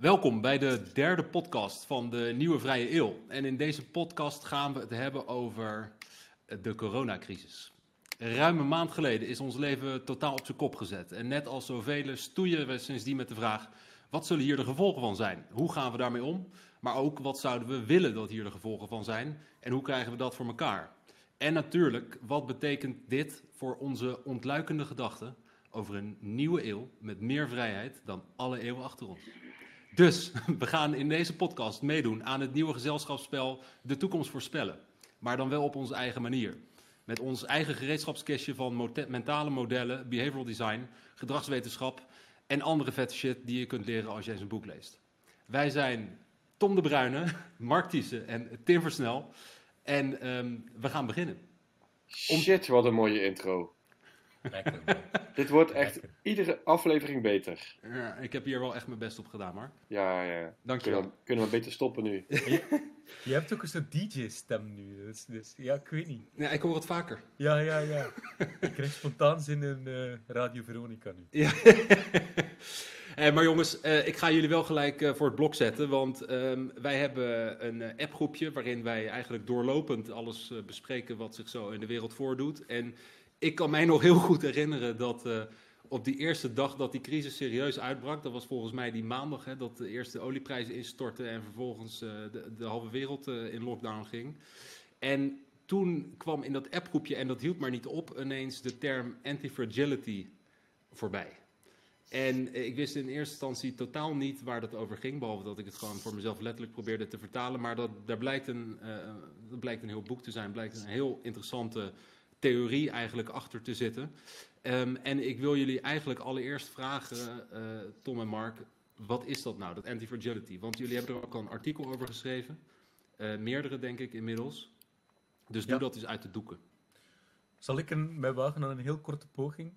Welkom bij de derde podcast van de Nieuwe Vrije Eeuw. En in deze podcast gaan we het hebben over de coronacrisis. Ruim een maand geleden is ons leven totaal op zijn kop gezet. En net als zoveel stoeien we sindsdien met de vraag: wat zullen hier de gevolgen van zijn? Hoe gaan we daarmee om? Maar ook wat zouden we willen dat hier de gevolgen van zijn? En hoe krijgen we dat voor elkaar? En natuurlijk, wat betekent dit voor onze ontluikende gedachten over een nieuwe eeuw met meer vrijheid dan alle eeuwen achter ons? Dus we gaan in deze podcast meedoen aan het nieuwe gezelschapsspel De Toekomst voorspellen. Maar dan wel op onze eigen manier. Met ons eigen gereedschapskistje van mentale modellen, behavioral design, gedragswetenschap en andere vette shit die je kunt leren als jij zijn boek leest. Wij zijn Tom de Bruyne, Mark Thiessen en Tim Versnel. En um, we gaan beginnen. Shit, wat een mooie intro. Lekker. Dit wordt echt iedere aflevering beter. Ja, ik heb hier wel echt mijn best op gedaan, Mark. Ja, ja. Dankjewel. Kunnen we, kunnen we beter stoppen nu? Je, hebt ook een soort DJ-stem nu, dus, dus, ja, ik weet niet. Ja, ik hoor het vaker. Ja, ja, ja. ik krijg spontaan zin in uh, Radio Veronica nu. Ja. Eh, maar jongens, uh, ik ga jullie wel gelijk uh, voor het blok zetten. Want um, wij hebben een appgroepje waarin wij eigenlijk doorlopend alles bespreken wat zich zo in de wereld voordoet. En ik kan mij nog heel goed herinneren dat uh, op die eerste dag dat die crisis serieus uitbrak, dat was volgens mij die maandag, hè, dat de eerste olieprijzen instortten en vervolgens uh, de, halve wereld uh, in lockdown ging. En toen kwam in dat appgroepje, en dat hield maar niet op, ineens de term anti-fragility voorbij. En ik wist in eerste instantie totaal niet waar dat over ging, behalve dat ik het gewoon voor mezelf letterlijk probeerde te vertalen. Maar dat, daar blijkt een, dat blijkt een heel boek te zijn, blijkt een heel interessante theorie eigenlijk achter te zitten. Um, en ik wil jullie eigenlijk allereerst vragen, uh, Tom en Mark, wat is dat nou, dat anti-fragility? Want jullie hebben er ook al een artikel over geschreven, uh, meerdere denk ik inmiddels. Dus doe dat eens uit de doeken. Zal ik een, mij wagen aan een heel korte poging,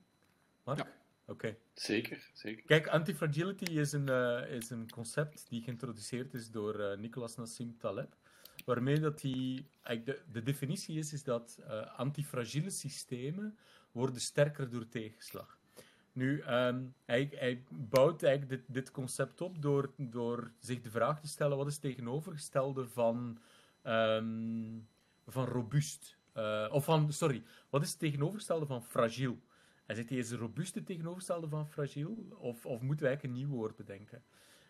Mark? Ja. Oké. Zeker, zeker. Kijk, anti-fragility is, een, uh, is een concept die geïntroduceerd is door uh, Nicolas Nassim Taleb waarmee dat die, de, de definitie is, is dat uh, antifragiele systemen worden sterker door tegenslag. Nu, um, hij, bouwt eigenlijk dit, dit, concept op door, door zich de vraag te stellen, wat is het tegenovergestelde van, um, van robuust? Uh, of van, sorry, wat is het tegenovergestelde van fragiel? Hij zegt, is robuuste tegenovergestelde van fragiel? Of, of moeten eigenlijk een nieuw woord bedenken?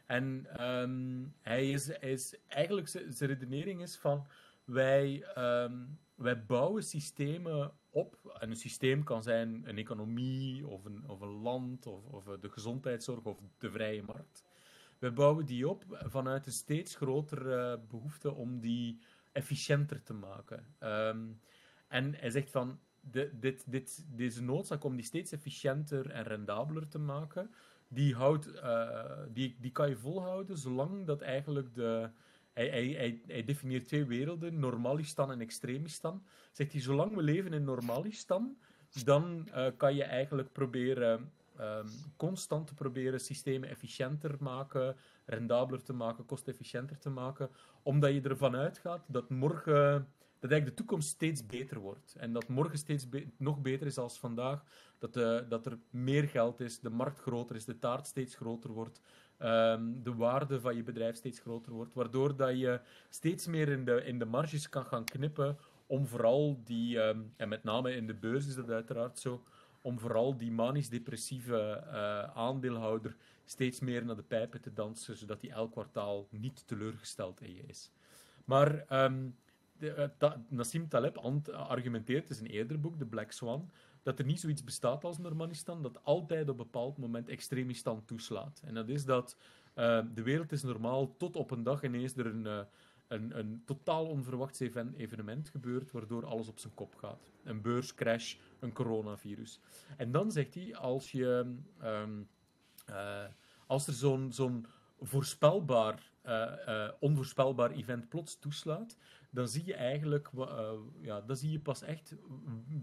En um, hij is, is eigenlijk zijn redenering is van wij, um, wij bouwen systemen op. En een systeem kan zijn een economie of een, of een land of, of de gezondheidszorg of de vrije markt. Wij bouwen die op vanuit een steeds grotere behoefte om die efficiënter te maken. Um, en hij zegt van de, dit, dit, deze noodzaak om die steeds efficiënter en rendabeler te maken, die, houdt, uh, die, die kan je volhouden zolang dat eigenlijk de... Hij, hij, hij, hij definieert twee werelden, Normalistan en Extremistan. Zegt hij, zolang we leven in Normalistan, dan uh, kan je eigenlijk proberen, um, constant proberen systemen efficiënter maken, rendabeler te maken, kostefficiënter te maken, omdat je ervan uitgaat dat morgen dat eigenlijk de toekomst steeds beter wordt. En dat morgen steeds nog beter is als vandaag. Dat, dat er meer geld is, de markt groter is, de taart steeds groter wordt. Um, de waarde van je bedrijf steeds groter wordt. Waardoor dat je steeds meer in de, in de marges kan gaan knippen om vooral die, um, en met name in de beurs is dat uiteraard zo, om vooral die manisch-depressieve uh, aandeelhouder steeds meer naar de pijpen te dansen, zodat hij elk kwartaal niet teleurgesteld in je is. Maar um, de, uh, Nassim Taleb argumenteert in zijn eerder boek, The Black Swan, dat er niet zoiets bestaat als Normalistan, dat altijd op een bepaald moment Extremistan toeslaat. En dat is dat uh, de wereld is normaal tot op een dag ineens er een, uh, een, een totaal onverwachts even evenement gebeurt, waardoor alles op zijn kop gaat. Een beurscrash, een coronavirus. En dan zegt hij, als, je, uh, als er zo'n zo'n voorspelbaar, onvoorspelbaar event plots toeslaat, dan zie je eigenlijk, uh, ja, dan zie je pas echt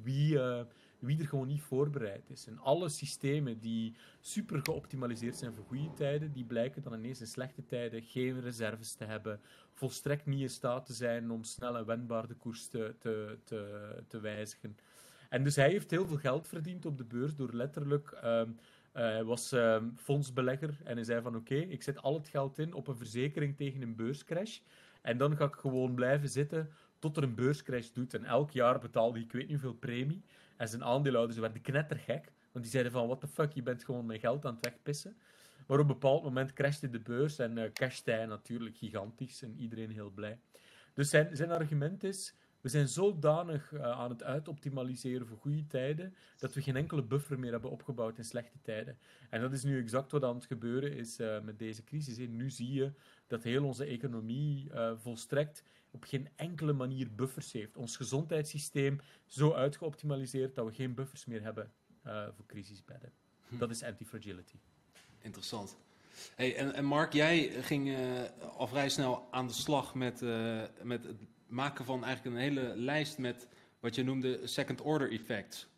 wie, uh, wie er gewoon niet voorbereid is. En alle systemen die super geoptimaliseerd zijn voor goede tijden, die blijken dan ineens in slechte tijden geen reserves te hebben, volstrekt niet in staat te zijn om snel en wendbaar de koers te, te, te, wijzigen. En dus hij heeft heel veel geld verdiend op de beurs door letterlijk um, hij was ehm, fondsbelegger en hij zei van oké, ik zet al het geld in op een verzekering tegen een beurscrash. En dan ga ik gewoon blijven zitten tot er een beurscrash doet. En elk jaar betaalde ik weet niet hoeveel premie. En zijn aandeelhouders werden knettergek. Want die zeiden van, what the fuck, je bent gewoon mijn geld aan het wegpissen. Maar op een bepaald moment crashte de beurs en uh, cashte hij natuurlijk gigantisch en iedereen heel blij. Dus zijn, zijn argument is, we zijn zodanig uh, aan het uitoptimaliseren voor goede tijden, dat we geen enkele buffer meer hebben opgebouwd in slechte tijden. En dat is nu exact wat aan het gebeuren is uh, met deze crisis. Hè. Nu zie je dat heel onze economie volstrekt op geen enkele manier buffers heeft. Ons gezondheidssysteem zo uitgeoptimaliseerd dat we geen buffers meer hebben voor crisisbedden. Hm. Dat is antifragility. Interessant. Hey, en, en Mark, jij ging al vrij snel aan de slag met, met het maken van eigenlijk een hele lijst met wat je noemde second order effects.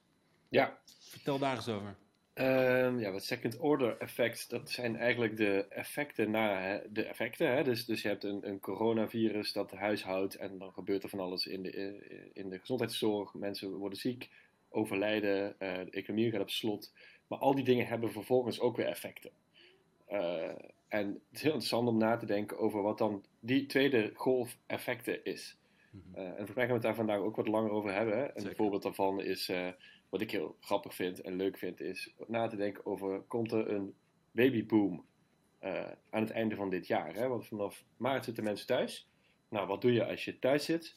Ja. Vertel daar eens over. Um, ja, wat second order effects, dat zijn eigenlijk de effecten na hè, de effecten. Hè? Dus, dus je hebt een, een coronavirus dat huishoudt en dan gebeurt er van alles in de, in de gezondheidszorg. Mensen worden ziek, overlijden, uh, de economie gaat op slot. Maar al die dingen hebben vervolgens ook weer effecten. Uh, en het is heel interessant om na te denken over wat dan die tweede golf effecten is. -hmm. uh, en volgens mij gaan we het daar vandaag ook wat langer over hebben. Hè? Een voorbeeld daarvan is wat ik heel grappig vind en leuk vind, is na te denken over: komt er een babyboom uh, aan het einde van dit jaar? Hè? Want vanaf maart zitten mensen thuis. Nou, wat doe je als je thuis zit?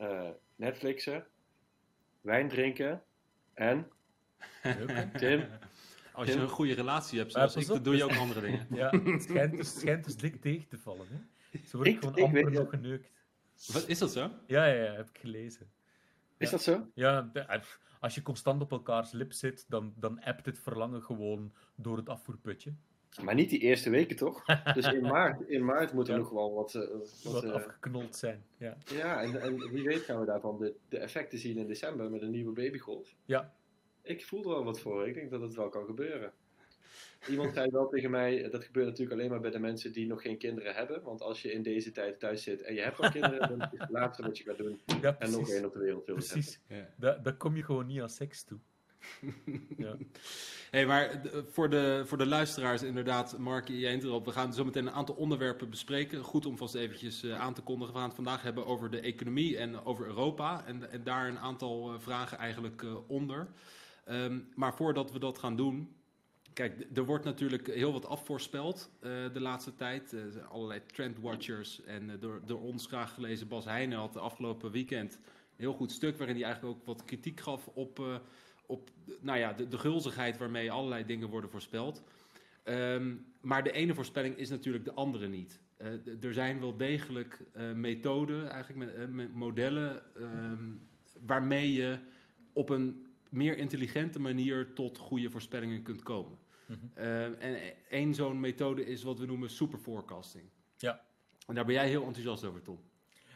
Uh, Netflixen, wijn drinken en. Tim. Als je een goede relatie hebt, zoals ik, dan doe je ook andere dingen. Ja, het schijnt dus, schijnt dus dik tegen te vallen. Hè? Ze worden ik, gewoon ik amper nog geneukt. Wat, is dat zo? Ja, ja, ja heb ik gelezen. Is ja. dat zo? Ja, de, als je constant op elkaars lip zit, dan, dan appt het verlangen gewoon door het afvoerputje. Maar niet die eerste weken toch? Dus in maart, in maart moet er ja. nog wel wat, uh, wat, wat uh, afgeknold zijn. Ja, ja en, en, wie weet gaan we daarvan de, de effecten zien in december met een nieuwe babygolf. Ja. Ik voel er wel wat voor. Ik denk dat het wel kan gebeuren. Iemand zei wel tegen mij, dat gebeurt natuurlijk alleen maar bij de mensen die nog geen kinderen hebben. Want als je in deze tijd thuis zit en je hebt al kinderen, dan is het laatste wat je gaat doen. Ja, en nog één op de wereld willen Precies. Ja. Daar, daar kom je gewoon niet aan seks toe. ja. Hey, maar voor de, voor de luisteraars inderdaad, Mark, jij erop. We gaan zo meteen een aantal onderwerpen bespreken. Goed om vast eventjes uh, aan te kondigen. We gaan het vandaag hebben over de economie en over Europa. En, en daar een aantal uh, vragen eigenlijk onder. Um, maar voordat we dat gaan doen, Kijk, er wordt natuurlijk heel wat afvoorspeld uh, de laatste tijd. Uh, allerlei trendwatchers. En uh, door, ons graag gelezen Bas Heijnen had de afgelopen weekend een heel goed stuk... waarin hij eigenlijk ook wat kritiek gaf op, op nou ja, de, de gulzigheid waarmee allerlei dingen worden voorspeld. Um, maar de ene voorspelling is natuurlijk de andere niet. er zijn wel degelijk methoden, eigenlijk met, met modellen... Um, waarmee je op een meer intelligente manier tot goede voorspellingen kunt komen. Mm -hmm. uh, en één zo'n methode is wat we noemen superforecasting. Ja. En daar ben jij heel enthousiast over, Tom.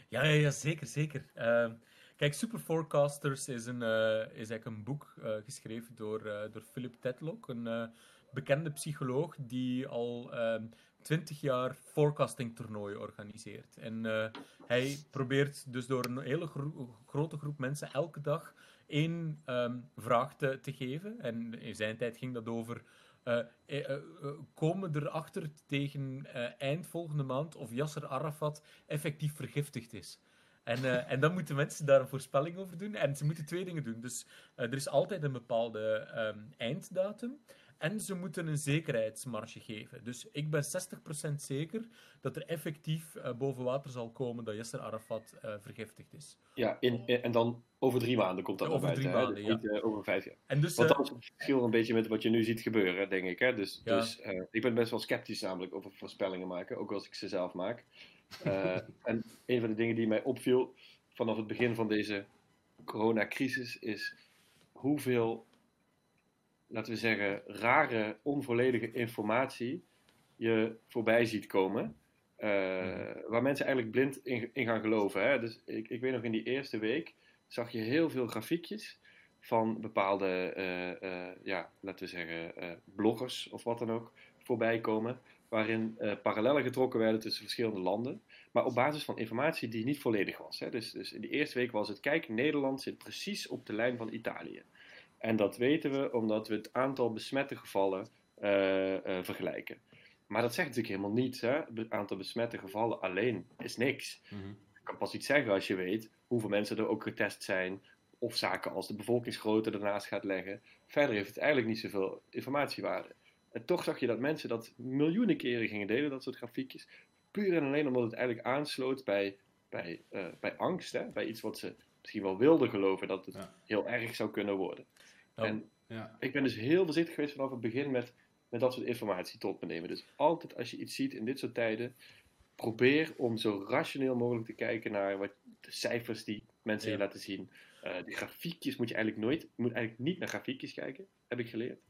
Ja, ja, ja zeker, zeker. Uh, kijk, Superforecasters is, een, uh, is eigenlijk een boek uh, geschreven door, door Philip Tetlock, een bekende psycholoog die al twintig jaar forecasting toernooien organiseert. En hij probeert dus door een hele gro grote groep mensen elke dag één um, vraag te, geven. En in zijn tijd ging dat over. Uh, uh, uh, komen erachter tegen eind volgende maand of Yasser Arafat effectief vergiftigd is? En, en dan moeten mensen daar een voorspelling over doen. En ze moeten twee dingen doen. Dus er is altijd een bepaalde um, einddatum. En ze moeten een zekerheidsmarge geven. Dus ik ben 60% zeker dat er effectief uh, boven water zal komen dat Yasser Arafat uh, vergiftigd is. Ja, in, in, en dan over drie maanden komt dat over buiten. Drie maanden, hè? ja. Niet uh, over vijf jaar. En dus, Want dat is het verschil een beetje met wat je nu ziet gebeuren, denk ik. Hè? Dus, ja. dus ik ben best wel sceptisch namelijk over voorspellingen maken, ook als ik ze zelf maak. en een van de dingen die mij opviel vanaf het begin van deze coronacrisis is hoeveel laten we zeggen, rare, onvolledige informatie je voorbij ziet komen. Uh, waar mensen eigenlijk blind in, in gaan geloven. Hè? Dus ik, ik weet nog in die eerste week zag je heel veel grafiekjes van bepaalde, uh, uh, ja, laten we zeggen, bloggers of wat dan ook voorbij komen. Waarin parallellen getrokken werden tussen verschillende landen. Maar op basis van informatie die niet volledig was. Hè? Dus, dus in die eerste week was het, kijk, Nederland zit precies op de lijn van Italië. En dat weten we omdat we het aantal besmette gevallen uh, vergelijken. Maar dat zegt natuurlijk helemaal niets. Het aantal besmette gevallen alleen is niks. Mm Je kan pas iets zeggen als je weet hoeveel mensen er ook getest zijn. Of zaken als de bevolkingsgrootte ernaast gaat leggen. Verder heeft het eigenlijk niet zoveel informatiewaarde. En toch zag je dat mensen dat miljoenen keren gingen delen, dat soort grafiekjes. Puur en alleen omdat het eigenlijk aansloot bij, bij, uh, bij angst. Hè? Bij iets wat ze misschien wel wilden geloven dat het heel erg zou kunnen worden. Nou, en ja. ik ben dus heel voorzichtig geweest vanaf het begin met, met dat soort informatie tot me nemen. Dus altijd als je iets ziet in dit soort tijden, probeer om zo rationeel mogelijk te kijken naar wat de cijfers die mensen je laten zien. Uh, de grafiekjes moet je eigenlijk nooit, moet eigenlijk niet naar grafiekjes kijken, heb ik geleerd.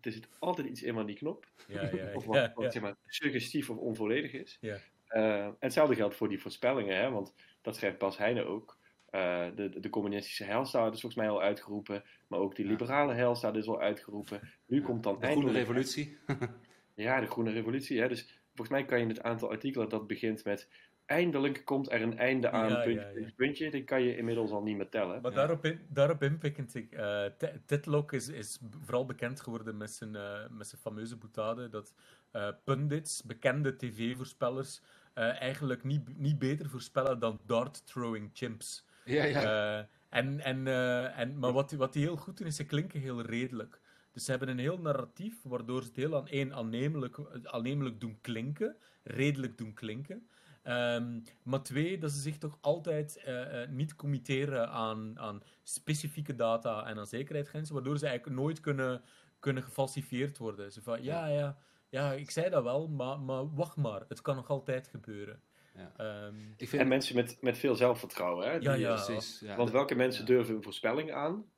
Er zit altijd iets in aan die knop. Ja, ja, of wat, wat zeg maar, suggestief of onvolledig is. Ja. Uh, en hetzelfde geldt voor die voorspellingen, hè, want dat schrijft Bas Heijnen ook. Uh, de, de communistische heilstaat is volgens mij al uitgeroepen, maar ook die liberale heilstaat is al uitgeroepen. Nu komt dan de groene revolutie. ja, de groene revolutie. Hè, dus volgens mij kan je het aantal artikelen dat begint met eindelijk komt er een einde aan, ja, puntje, ja, ja. puntje, die kan je inmiddels al niet meer tellen. Maar daarop, in, daarop inpikkend, uh, Titlock is, is vooral bekend geworden met zijn, uh, met zijn fameuze boetade, dat uh, pundits, bekende tv-voorspellers, eigenlijk niet, niet beter voorspellen dan dart-throwing chimps. Ja, ja. en, en, en, maar wat, wat die heel goed doen, is ze klinken heel redelijk. Dus ze hebben een heel narratief, waardoor ze het heel aan één aannemelijk, aannemelijk doen klinken, redelijk doen klinken. Um, maar twee, dat ze zich toch altijd uh, niet committeren aan, aan specifieke data en aan zekerheidsgrenzen, waardoor ze eigenlijk nooit kunnen, kunnen gefalsifieerd worden. Ze van, ja, ja, ja, ik zei dat wel, maar, maar wacht maar, het kan nog altijd gebeuren. Ja. Um, ik vind... En mensen met, met veel zelfvertrouwen. Hè? ja, ja, precies. Ja. Want welke mensen durven een voorspelling aan?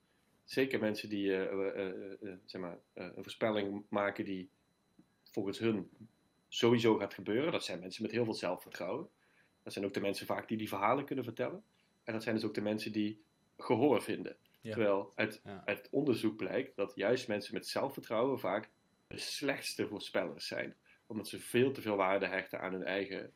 Zeker mensen die uh, zeg maar, een voorspelling maken die volgens hun sowieso gaat gebeuren. Dat zijn mensen met heel veel zelfvertrouwen. Dat zijn ook de mensen vaak die die verhalen kunnen vertellen. En dat zijn dus ook de mensen die gehoor vinden. Terwijl uit, uit onderzoek blijkt dat juist mensen met zelfvertrouwen vaak de slechtste voorspellers zijn. Omdat ze veel te veel waarde hechten aan hun eigen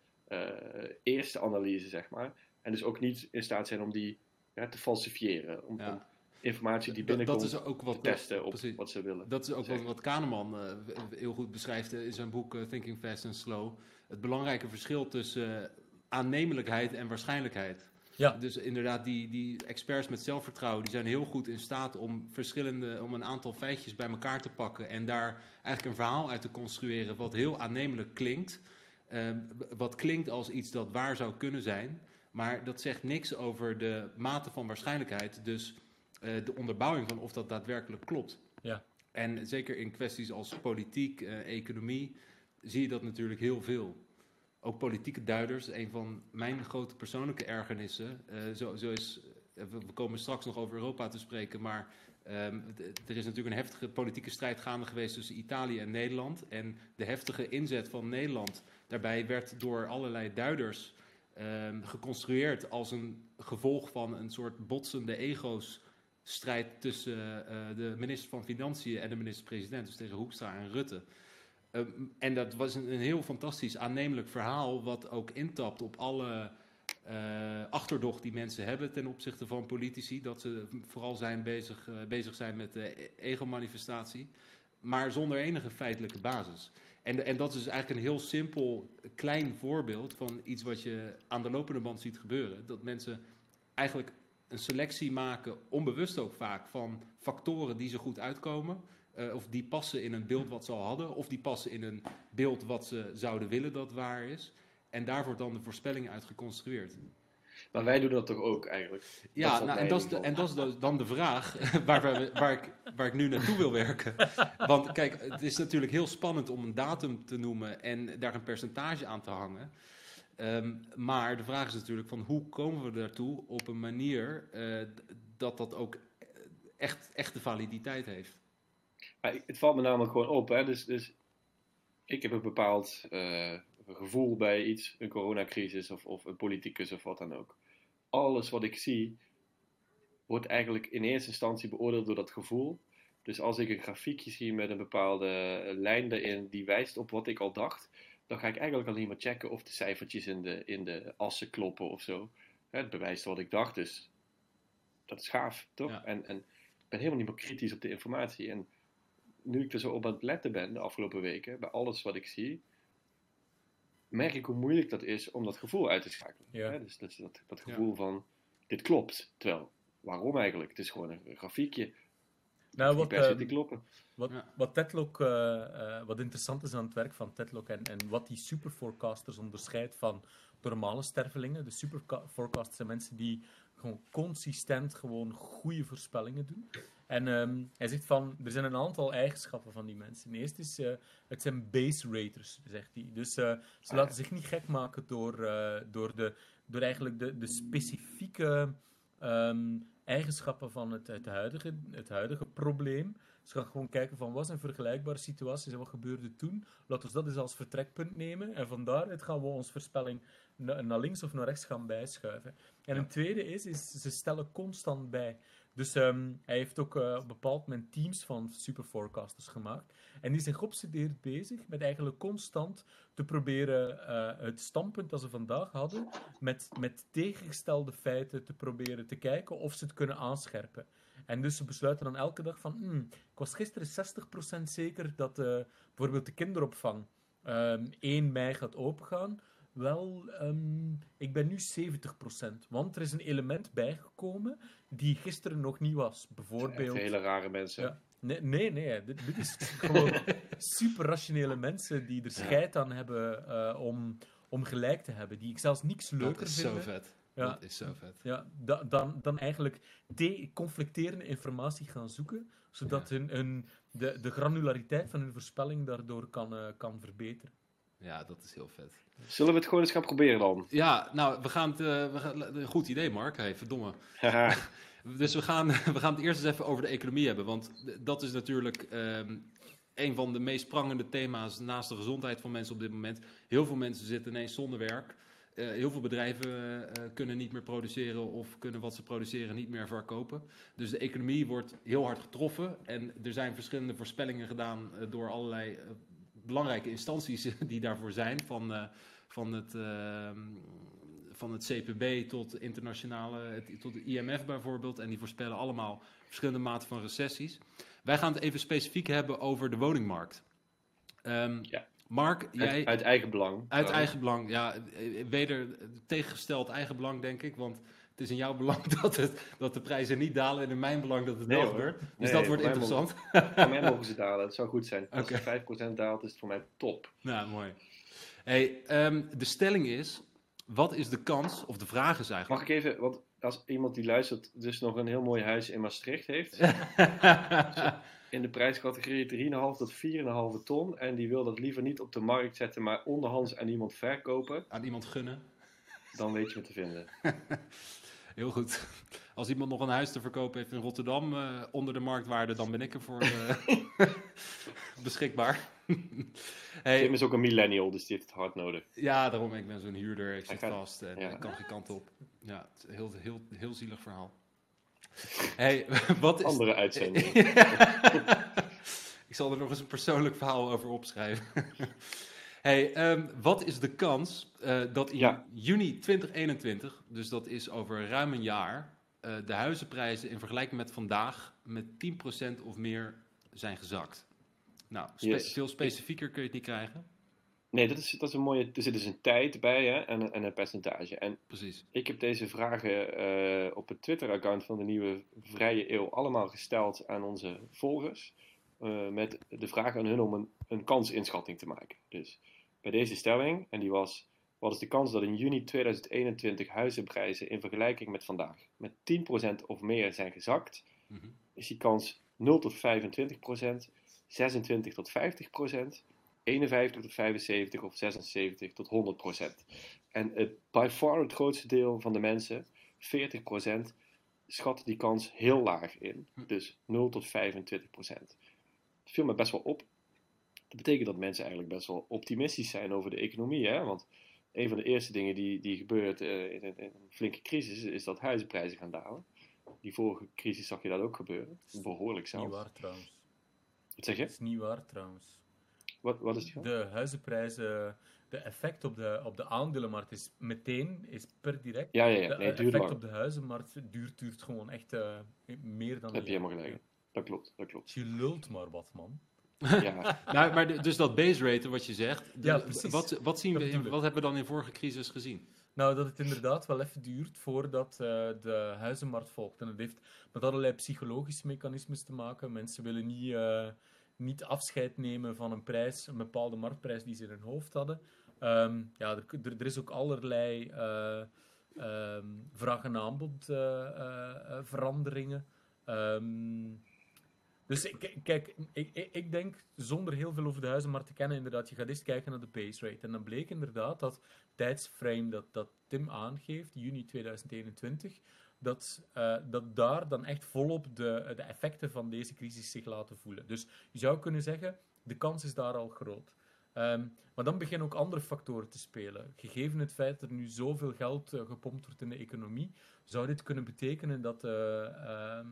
eerste analyse, zeg maar. En dus ook niet in staat zijn om die ja, te falsifiëren. Om, om informatie die binnenkomt dat is ook wat, testen op wat ze willen. Dat is ook wat, wat Kahneman uh, heel goed beschrijft in zijn boek uh, Thinking Fast and Slow. Het belangrijke verschil tussen uh, aannemelijkheid en waarschijnlijkheid. Ja. Dus inderdaad, die, die experts met zelfvertrouwen, die zijn heel goed in staat om verschillende, om een aantal feitjes bij elkaar te pakken en daar eigenlijk een verhaal uit te construeren wat heel aannemelijk klinkt. Ehm, wat klinkt als iets dat waar zou kunnen zijn, maar dat zegt niks over de mate van waarschijnlijkheid. Dus eh, de onderbouwing van of dat daadwerkelijk klopt. Ja. En zeker in kwesties als politiek, uh, economie, zie je dat natuurlijk heel veel. Ook politieke duiders, een van mijn grote persoonlijke ergernissen. Uh, zo, zo is, we komen straks nog over Europa te spreken, maar um, er is natuurlijk een heftige politieke strijd gaande geweest tussen Italië en Nederland. En de heftige inzet van Nederland daarbij werd door allerlei duiders um, geconstrueerd als een gevolg van een soort botsende ego's strijd tussen uh, de minister van Financiën en de minister-president, dus tegen Hoekstra en Rutte. Um, en dat was een, een, heel fantastisch aannemelijk verhaal, wat ook intapt op alle uh, achterdocht die mensen hebben ten opzichte van politici. Dat ze vooral zijn bezig, uh, bezig zijn met de ego-manifestatie, maar zonder enige feitelijke basis. En, en dat is eigenlijk een heel simpel, klein voorbeeld van iets wat je aan de lopende band ziet gebeuren. Dat mensen eigenlijk een selectie maken, onbewust ook vaak, van factoren die ze goed uitkomen. Uh, of die passen in een beeld wat ze al hadden, of die passen in een beeld wat ze zouden willen dat waar is. En daar wordt dan de voorspelling uit geconstrueerd. Maar wij doen dat toch ook eigenlijk? Ja, nou, en, dat is en dat is dan de vraag waar, waar, ik, waar ik nu naartoe wil werken. Want kijk, het is natuurlijk heel spannend om een datum te noemen en daar een percentage aan te hangen. Um, maar de vraag is natuurlijk van hoe komen we daartoe op een manier uh, dat dat ook echt, echt de validiteit heeft. Maar het valt me namelijk gewoon op. Hè? Dus, dus ik heb een bepaald uh, gevoel bij iets, een coronacrisis of, of een politicus of wat dan ook. Alles wat ik zie wordt eigenlijk in eerste instantie beoordeeld door dat gevoel. Dus als ik een grafiekje zie met een bepaalde lijn erin die wijst op wat ik al dacht, dan ga ik eigenlijk alleen maar checken of de cijfertjes in de, in de assen kloppen of zo. Het bewijst wat ik dacht, dus dat is gaaf, toch? En, en ben helemaal niet meer kritisch op de informatie. En nu ik er zo op aan het letten ben de afgelopen weken, bij alles wat ik zie, merk ik hoe moeilijk dat is om dat gevoel uit te schakelen. Ja. Hè? Dus dat, dat, dat gevoel van, dit klopt. Terwijl, waarom eigenlijk? Het is gewoon een grafiekje. Nou, wat, se ehm, kloppen. Wat, Ja. wat, Tetlock, eh, eh, wat interessant is aan het werk van Tetlock en, en wat die superforecasters onderscheidt van normale stervelingen. De superforecasters zijn mensen die gewoon consistent gewoon goede voorspellingen doen. En ehm, hij zegt van, er zijn een aantal eigenschappen van die mensen. Eerst is, eh, het zijn base raters, zegt hij. Dus eh, ze laten zich niet gek maken door, eh, door, de, door eigenlijk de, de specifieke ehm, eigenschappen van het, het, huidige, het huidige probleem. Ze gaan gewoon kijken van wat zijn vergelijkbare situaties en wat gebeurde toen. Laten we dat eens als vertrekpunt nemen. En van daaruit gaan we onze voorspelling na- naar links of naar rechts gaan bijschuiven. En een tweede is, is ze stellen constant bij. Dus ehm, hij heeft ook een bepaald moment teams van superforecasters gemaakt. En die zijn geobsedeerd bezig met eigenlijk constant te proberen eh, het standpunt dat ze vandaag hadden, met, met tegengestelde feiten te proberen te kijken of ze het kunnen aanscherpen. En dus ze besluiten dan elke dag van, "Hmm, ik was gisteren 60% zeker dat eh, bijvoorbeeld de kinderopvang ehm 1 mei gaat opengaan. Wel, ehm, ik ben nu 70%, want er is een element bijgekomen die gisteren nog niet was. Bijvoorbeeld... hele rare mensen. Ja. Nee, nee, nee. Dit, dit is gewoon super rationele mensen die er scheid aan hebben eh, om, om gelijk te hebben. Die ik zelfs niks leuker Dat is vinden. zo vet. Ja. Dat is zo vet. Ja, da- dan, dan eigenlijk te- conflicterende informatie gaan zoeken, zodat hun, hun, de, de granulariteit van hun voorspelling daardoor kan, eh, kan verbeteren. Ja, dat is heel vet. Zullen we het gewoon eens gaan proberen dan? Ja, nou, we gaan het... eh, we gaan, goed idee, Mark. Hey, verdomme. Dus we gaan, we gaan het eerst eens even over de economie hebben. Want dat is natuurlijk ehm, een van de meest prangende thema's naast de gezondheid van mensen op dit moment. Heel veel mensen zitten ineens zonder werk. Eh, heel veel bedrijven eh, kunnen niet meer produceren of kunnen wat ze produceren niet meer verkopen. Dus de economie wordt heel hard getroffen. En er zijn verschillende voorspellingen gedaan door allerlei belangrijke instanties die daarvoor zijn. Van, eh, van, het, ehm, van het CPB tot internationale, het, tot de IMF bijvoorbeeld. En die voorspellen allemaal verschillende maten van recessies. Wij gaan het even specifiek hebben over de woningmarkt. Ehm, Ja. Mark, jij... Uit, uit eigen belang. Uit trouwens. eigen belang, ja. eh, Weder tegengesteld eigen belang, denk ik. Want het is in jouw belang dat, het, dat de prijzen niet dalen. En in mijn belang dat het Nee, wel hoor. gebeurt. Dus Nee, dat wordt voor interessant. Voor mij mogen ze dalen. Het zou goed zijn. Als het 5% daalt, is het voor mij top. Nou, mooi. Hey, ehm, de stelling is: wat is de kans, of de vraag is Mag eigenlijk. ik even, want als iemand die luistert dus nog een heel mooi huis in Maastricht heeft, in de prijscategorie 3,5 tot 4,5 ton, en die wil dat liever niet op de markt zetten, maar onderhands aan iemand verkopen, Aan iemand gunnen. dan weet je me te vinden. Heel goed. Als iemand nog een huis te verkopen heeft in Rotterdam eh, onder de marktwaarde, dan ben ik ervoor eh, beschikbaar. hey, Tim is ook een millennial, dus die heeft het hard nodig. Ja, daarom, ik ben zo'n huurder, ik zit gaat- vast en ja. ik kan geen kant op. Ja, het is heel, heel, heel zielig verhaal. hey, wat is... Andere uitzending. ik zal er nog eens een persoonlijk verhaal over opschrijven. Hey, ehm, wat is de kans eh, dat in Ja. juni 2021, dus dat is over ruim een jaar, eh, de huizenprijzen in vergelijking met vandaag met 10% of meer zijn gezakt? Nou, spe- Yes. veel specifieker kun je het niet krijgen. Nee, dat is, dat is een mooie. Er zit dus een tijd bij hè, en, een- en een percentage. En Precies. ik heb deze vragen eh, op het Twitter-account van de Nieuwe Vrije Eeuw allemaal gesteld aan onze volgers. met de vraag aan hun om een, een kansinschatting te maken. Dus bij deze stelling, en die was: wat is de kans dat in juni 2021 huizenprijzen in vergelijking met vandaag met 10% of meer zijn gezakt? Mhm. Is die kans 0 tot 25%, 26 tot 50%, 51 tot 75 of 76 tot 100%. En het by far het grootste deel van de mensen, 40%, schat die kans heel laag in. Dus 0 tot 25%. Het viel me best wel op. Dat betekent dat mensen eigenlijk best wel optimistisch zijn over de economie. Hè? Want een van de eerste dingen die, die gebeurt eh, in, een, in een flinke crisis is dat huizenprijzen gaan dalen. Die vorige crisis zag je dat ook gebeuren. Behoorlijk is niet zelfs. waar trouwens. Wat zeg je? Dat is niet waar trouwens. Wat, wat is die van? De huizenprijzen, de effect op de, op de aandelenmarkt is meteen, is per direct. Ja, ja, ja. De Nee, het effect lang. op de huizenmarkt duurt, duurt gewoon echt eh, meer dan heb je helemaal gelijk. Dat klopt, dat klopt. Je lult maar wat, man. Ja, Nou, maar dus dat base rate, wat je zegt, de- Ja, precies. Wat, wat, zien Dat we in- wat hebben we dan in vorige crisis gezien? Nou, dat het inderdaad wel even duurt voordat eh, de huizenmarkt volgt. En het heeft met allerlei psychologische mechanismes te maken. Mensen willen niet, eh, niet afscheid nemen van een prijs, een bepaalde marktprijs die ze in hun hoofd hadden. Ehm, ja, er, er, er is ook allerlei eh, ehm, vraag- en aanbod eh, veranderingen. Ehm, dus kijk, ik, ik, denk, zonder heel veel over de huizenmarkt te kennen, inderdaad, je gaat eerst kijken naar de base rate. En dan bleek inderdaad dat tijdsframe dat, dat Tim aangeeft, juni 2021, dat, eh, dat daar dan echt volop de, de effecten van deze crisis zich laten voelen. Dus je zou kunnen zeggen, de kans is daar al groot. Ehm, maar dan beginnen ook andere factoren te spelen. Gegeven het feit dat er nu zoveel geld eh, gepompt wordt in de economie, zou dit kunnen betekenen dat ehm,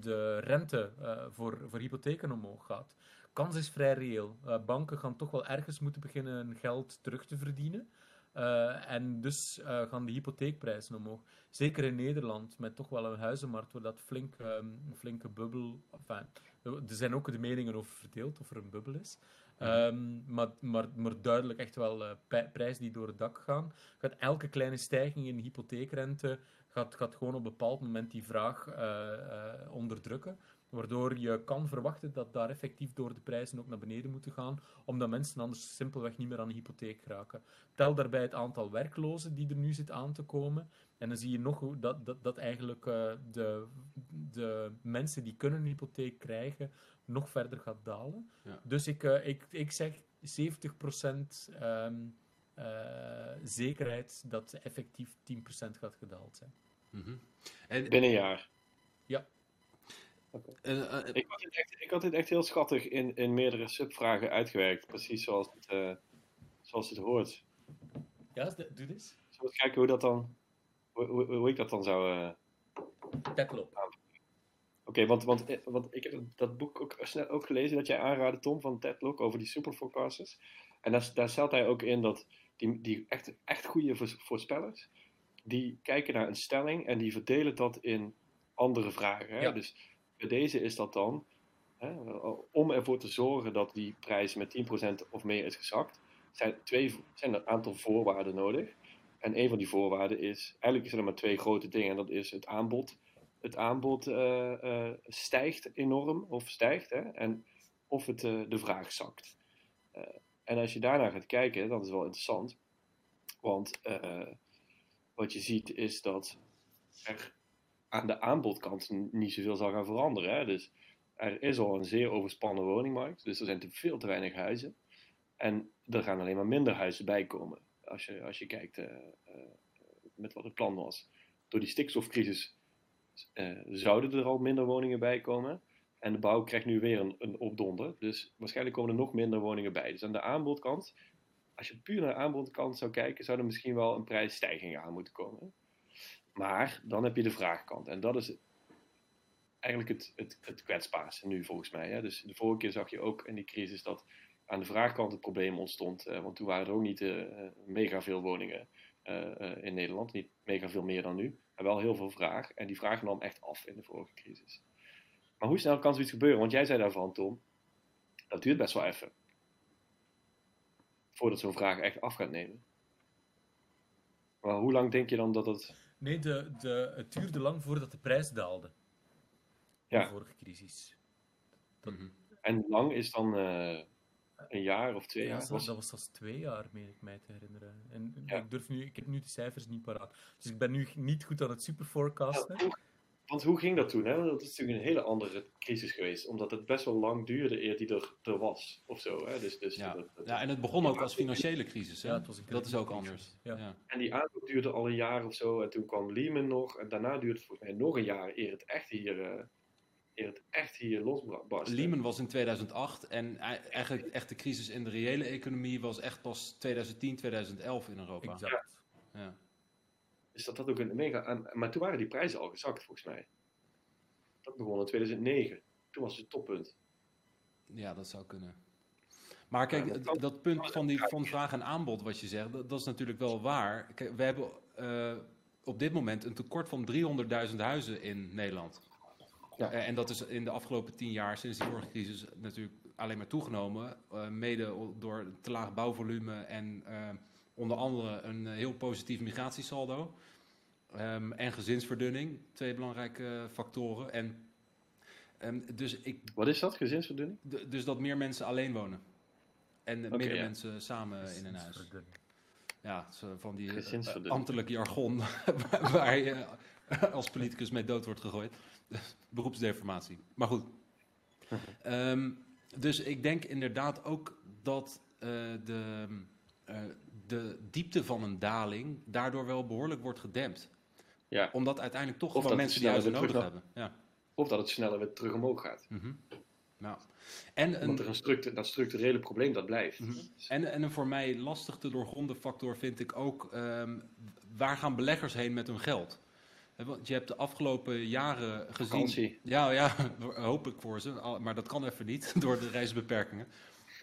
de rente eh, voor, voor hypotheken omhoog gaat. Kans is vrij reëel. Eh, banken gaan toch wel ergens moeten beginnen hun geld terug te verdienen. Eh, en dus gaan de hypotheekprijzen omhoog. Zeker in Nederland, met toch wel een huizenmarkt waar dat flink, ehm, een flinke bubbel. Enfin, er zijn ook de meningen over verdeeld of er een bubbel is. Ehm, maar, maar, maar duidelijk echt wel prijzen die door het dak gaan. Gaat elke kleine stijging in de hypotheekrente gaat, gaat gewoon op een bepaald moment die vraag eh, eh, onderdrukken. Waardoor je kan verwachten dat daar effectief door de prijzen ook naar beneden moeten gaan, omdat mensen anders simpelweg niet meer aan een hypotheek raken. Tel daarbij het aantal werklozen die er nu zit aan te komen. En dan zie je nog dat, dat, dat eigenlijk eh, de, de mensen die kunnen een hypotheek krijgen, nog verder gaat dalen. Ja. Dus ik, ik, ik zeg 70% ehm, eh, zekerheid dat effectief 10% gaat gedaald zijn. Mhm. En, binnen een jaar. eh, eh, Ik had dit echt, ik had dit echt heel schattig in, in meerdere subvragen uitgewerkt. Precies zoals het, eh, zoals het hoort. Ja, doe dit. Zullen we eens kijken hoe, dat dan, hoe, hoe, hoe ik dat dan zou... eh, Dat klopt. Oké, want, want, eh, want ik heb dat boek ook snel ook gelezen dat jij aanraadde, Tom, van Ted Lok, over die superforecasters. En daar, daar stelt hij ook in dat die, die echt, echt goede voors- voorspellers, die kijken naar een stelling en die verdelen dat in andere vragen. Hè? Ja. Dus bij deze is dat dan, hè, om ervoor te zorgen dat die prijs met 10% of meer is gezakt, zijn, twee, zijn er een aantal voorwaarden nodig. En een van die voorwaarden is, eigenlijk zijn er maar twee grote dingen. En dat is het aanbod het aanbod eh, eh, stijgt enorm, of stijgt, hè, en of het, eh, de vraag zakt. Eh, en als je daarnaar gaat kijken, dat is wel interessant, want eh, wat je ziet is dat er aan de aanbodkant niet zoveel zal gaan veranderen. Hè? Dus er is al een zeer overspannen woningmarkt, dus er zijn te veel te weinig huizen. En er gaan alleen maar minder huizen bij komen, als je, als je kijkt eh, eh, met wat het plan was. Door die stikstofcrisis eh, zouden er al minder woningen bij komen. En de bouw krijgt nu weer een, een opdonder. Dus waarschijnlijk komen er nog minder woningen bij. Dus aan de aanbodkant, als je puur naar de aanbodkant zou kijken, zou er misschien wel een prijsstijging aan moeten komen. Maar dan heb je de vraagkant. En dat is eigenlijk het, het, het nu volgens mij. Hè? Dus de vorige keer zag je ook in die crisis dat aan de vraagkant het probleem ontstond. eh, want toen waren er ook niet eh, mega veel woningen eh, in Nederland. Niet mega veel meer dan nu. Maar wel heel veel vraag. En die vraag nam echt af in de vorige crisis. Maar hoe snel kan zoiets gebeuren? Want jij zei daarvan, Tom, dat duurt best wel even. Voordat zo'n vraag echt af gaat nemen. Maar hoe lang denk je dan dat het... Nee, de, de, het duurde lang voordat de prijs daalde. In Ja. de vorige crisis. mhm. En lang is dan eh, een jaar of twee Ja, jaar? dat, Was- dat was zelfs twee jaar, meen ik mij te herinneren. En Ja. ik, durf nu, ik heb nu de cijfers niet paraat. Dus ik ben nu niet goed aan het superforecasten. Ja, hoe- want hoe ging dat toen? Hè? Dat is natuurlijk een hele andere crisis geweest. Omdat het best wel lang duurde eer die er, er was. Of zo. Hè? Dus, dus ja. dat- dat- ja, en het begon ook als financiële crisis. Hè? Ja, het was een dat is ook anders. Ja. Ja. En die aanloop duurde al een jaar of zo. En toen kwam Lehman nog. En daarna duurde het volgens mij nog een jaar eer het echt hier, eh, eer het echt hier losbarstte. Lehman was in 2008 en ei- eigenlijk echt de crisis in de reële economie was echt pas 2010, 2011 in Europa. Exact. Ja. Dus dat had ook een mega... en- maar toen waren die prijzen al gezakt volgens mij. Dat begon in 2009. Toen was het toppunt. ja, dat zou kunnen. Maar kijk, dat, dat punt van, die, van vraag en aanbod wat je zegt, dat, dat is natuurlijk wel waar. Kijk, we hebben uh, op dit moment een tekort van 300.000 huizen in Nederland. Ja. Uh, en dat is in de afgelopen tien jaar, sinds de vorige crisis, natuurlijk alleen maar toegenomen. Uh, mede door te laag bouwvolume en onder andere een heel positief migratiesaldo. Um, en gezinsverdunning, twee belangrijke factoren. En, um, dus ik, Wat is dat, gezinsverdunning? dus dat meer mensen alleen wonen. En okay, meer ja. mensen samen in een huis. Ja, van die uh, ambtelijk jargon waar je als politicus mee dood wordt gegooid. Beroepsdeformatie. Maar goed. um, dus ik denk inderdaad ook dat uh, de, uh, de diepte van een daling daardoor wel behoorlijk wordt gedempt. Ja. Omdat uiteindelijk toch gewoon mensen die huizen nodig hebben. Ja. Of dat het sneller weer terug omhoog gaat. Mm -hmm. nou. En een, Want er een structu dat structurele probleem dat blijft. Mm -hmm. en, en een voor mij lastig te doorgronden factor vind ik ook... Um, waar gaan beleggers heen met hun geld? Want je hebt de afgelopen jaren gezien... Vakantie. Ja, ja, hoop ik voor ze. Maar dat kan even niet door de reisbeperkingen.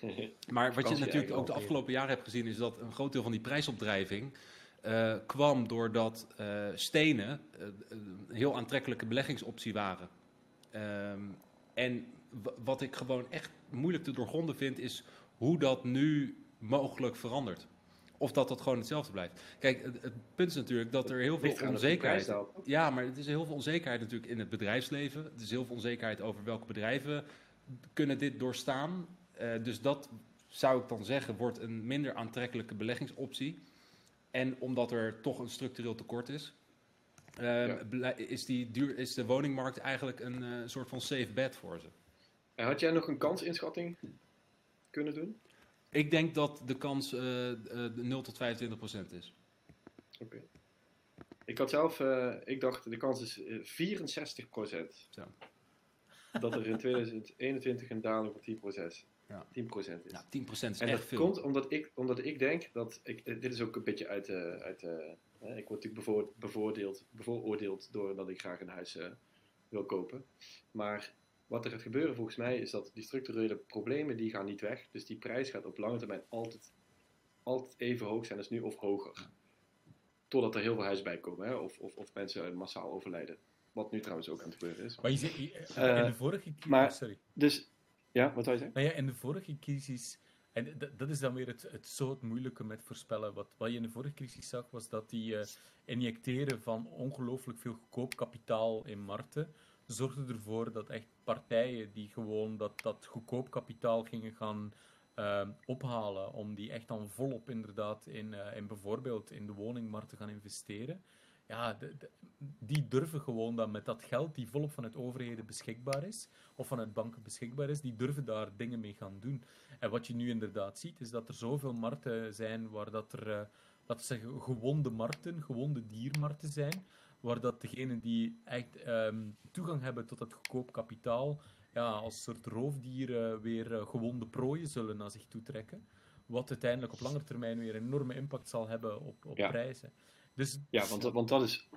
Maar wat je natuurlijk ook de afgelopen jaren hebt gezien... is dat een groot deel van die prijsopdrijving... Uh, kwam doordat uh, stenen uh, een heel aantrekkelijke beleggingsoptie waren. Um, en wat ik gewoon echt moeilijk te doorgronden vind, is hoe dat nu mogelijk verandert. Of dat dat gewoon hetzelfde blijft. Kijk, het, het punt is natuurlijk dat er heel veel onzekerheid is. Ja, maar het is heel veel onzekerheid natuurlijk in het bedrijfsleven. Het is heel veel onzekerheid over welke bedrijven kunnen dit doorstaan. Dus dat zou ik dan zeggen, wordt een minder aantrekkelijke beleggingsoptie. En omdat er toch een structureel tekort is, uh, ja. is, die duur, is de woningmarkt eigenlijk een uh, soort van safe bet voor ze. En had jij nog een kansinschatting kunnen doen? Ik denk dat de kans uh, 0 tot 25 procent is. Oké. Okay. Ik had zelf, ik dacht de kans is 64 procent. Dat er in 2021 een daling van 10 procent ja. 10% is. Ja, 10% is en echt dat veel. komt omdat ik, omdat ik denk dat, ik, dit is ook een beetje uit, uh, uit uh, ik word natuurlijk bevoor, bevoordeeld, bevooroordeeld doordat ik graag een huis uh, wil kopen. Maar wat er gaat gebeuren volgens mij is dat die structurele problemen die gaan niet weg. Dus die prijs gaat op lange termijn altijd, altijd even hoog zijn als nu of hoger. Totdat er heel veel huizen bij komen hè? Of, of, of mensen massaal overlijden. Wat nu trouwens ook aan het gebeuren is. Maar je zei, in de vorige keer... Maar, sorry. Dus ja, wat wil je zeggen? Nou ja, in de vorige crisis, en dat is dan weer het, het moeilijke met voorspellen. Wat, wat je in de vorige crisis zag, was dat die uh, injecteren van ongelooflijk veel goedkoop kapitaal in markten, zorgde ervoor dat echt partijen die gewoon dat, dat goedkoop kapitaal gingen gaan uh, ophalen, om die echt dan volop inderdaad in, uh, in bijvoorbeeld in de woningmarkt te gaan investeren ja, de, de, die durven gewoon dan met dat geld die volop vanuit overheden beschikbaar is, of vanuit banken beschikbaar is, die durven daar dingen mee gaan doen. En wat je nu inderdaad ziet, is dat er zoveel markten zijn waar dat er, uh, laten we zeggen, gewonde markten, gewonde diermarkten zijn, waar dat degenen die echt um, toegang hebben tot het goedkoop kapitaal, ja, als soort roofdieren weer uh, gewonde prooien zullen naar zich toe trekken. Wat uiteindelijk op lange termijn weer een enorme impact zal hebben op, op ja. prijzen. Dus, ja, want, want dat is.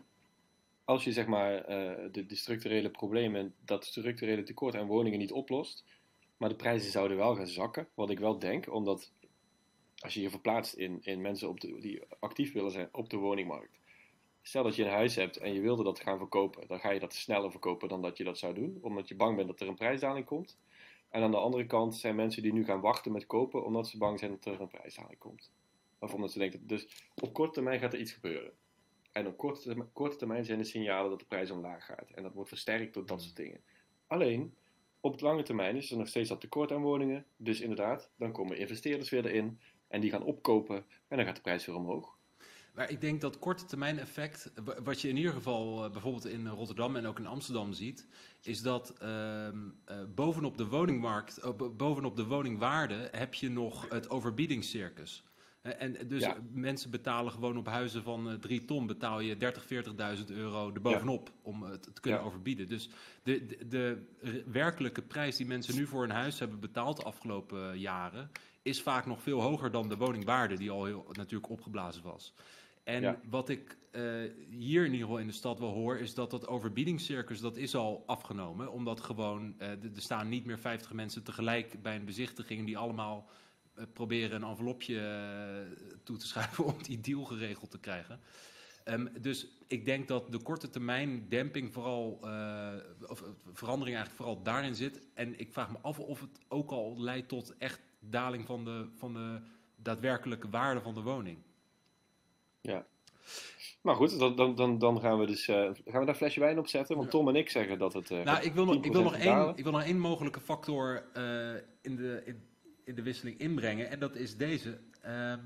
Als je zeg maar uh, de, de, structurele problemen, dat structurele tekort aan woningen niet oplost, maar de prijzen zouden wel gaan zakken, wat ik wel denk, omdat als je je verplaatst in, in mensen op de, die actief willen zijn op de woningmarkt. Stel dat je een huis hebt en je wilde dat gaan verkopen, dan ga je dat sneller verkopen dan dat je dat zou doen, omdat je bang bent dat er een prijsdaling komt. En aan de andere kant zijn mensen die nu gaan wachten met kopen, omdat ze bang zijn dat er een prijsdaling komt. Of omdat ze denken, dus op korte termijn gaat er iets gebeuren. En op korte termijn, korte termijn zijn de signalen dat de prijs omlaag gaat. En dat wordt versterkt door dat soort dingen. Alleen, op het lange termijn is er nog steeds dat tekort aan woningen. Dus inderdaad, dan komen investeerders weer erin. En die gaan opkopen. En dan gaat de prijs weer omhoog. Maar ik denk dat korte termijn effect, wat je in ieder geval bijvoorbeeld in Rotterdam en ook in Amsterdam ziet, is dat uh, uh, bovenop de woningmarkt, uh, bovenop de woningwaarde heb je nog het overbiedingscircus. En dus ja. mensen betalen gewoon op huizen van uh, drie ton betaal je 30, 40.000 euro erbovenop ja. om het te kunnen ja. overbieden. Dus de, de, de, werkelijke prijs die mensen nu voor een huis hebben betaald de afgelopen jaren, is vaak nog veel hoger dan de woningwaarde die al heel natuurlijk opgeblazen was. En wat ik uh, hier in ieder geval in de stad wel hoor, is dat dat overbiedingscircus, dat is al afgenomen. Omdat gewoon, uh, er staan niet meer 50 mensen tegelijk bij een bezichtiging die allemaal proberen een envelopje toe te schuiven om die deal geregeld te krijgen. Ehm, dus ik denk dat de korte termijn demping vooral, of verandering eigenlijk vooral daarin zit. En ik vraag me af of het ook al leidt tot echt daling van de, van de daadwerkelijke waarde van de woning. Ja. Maar goed, dan, dan, dan gaan we dus. Uh, gaan we daar een flesje wijn op zetten? Want Tom en ik zeggen dat het. Uh, nou, ik wil, nog, ik, wil nog één, ik wil nog één mogelijke factor in, de, in, in, de wisseling inbrengen. En dat is deze. Ehm,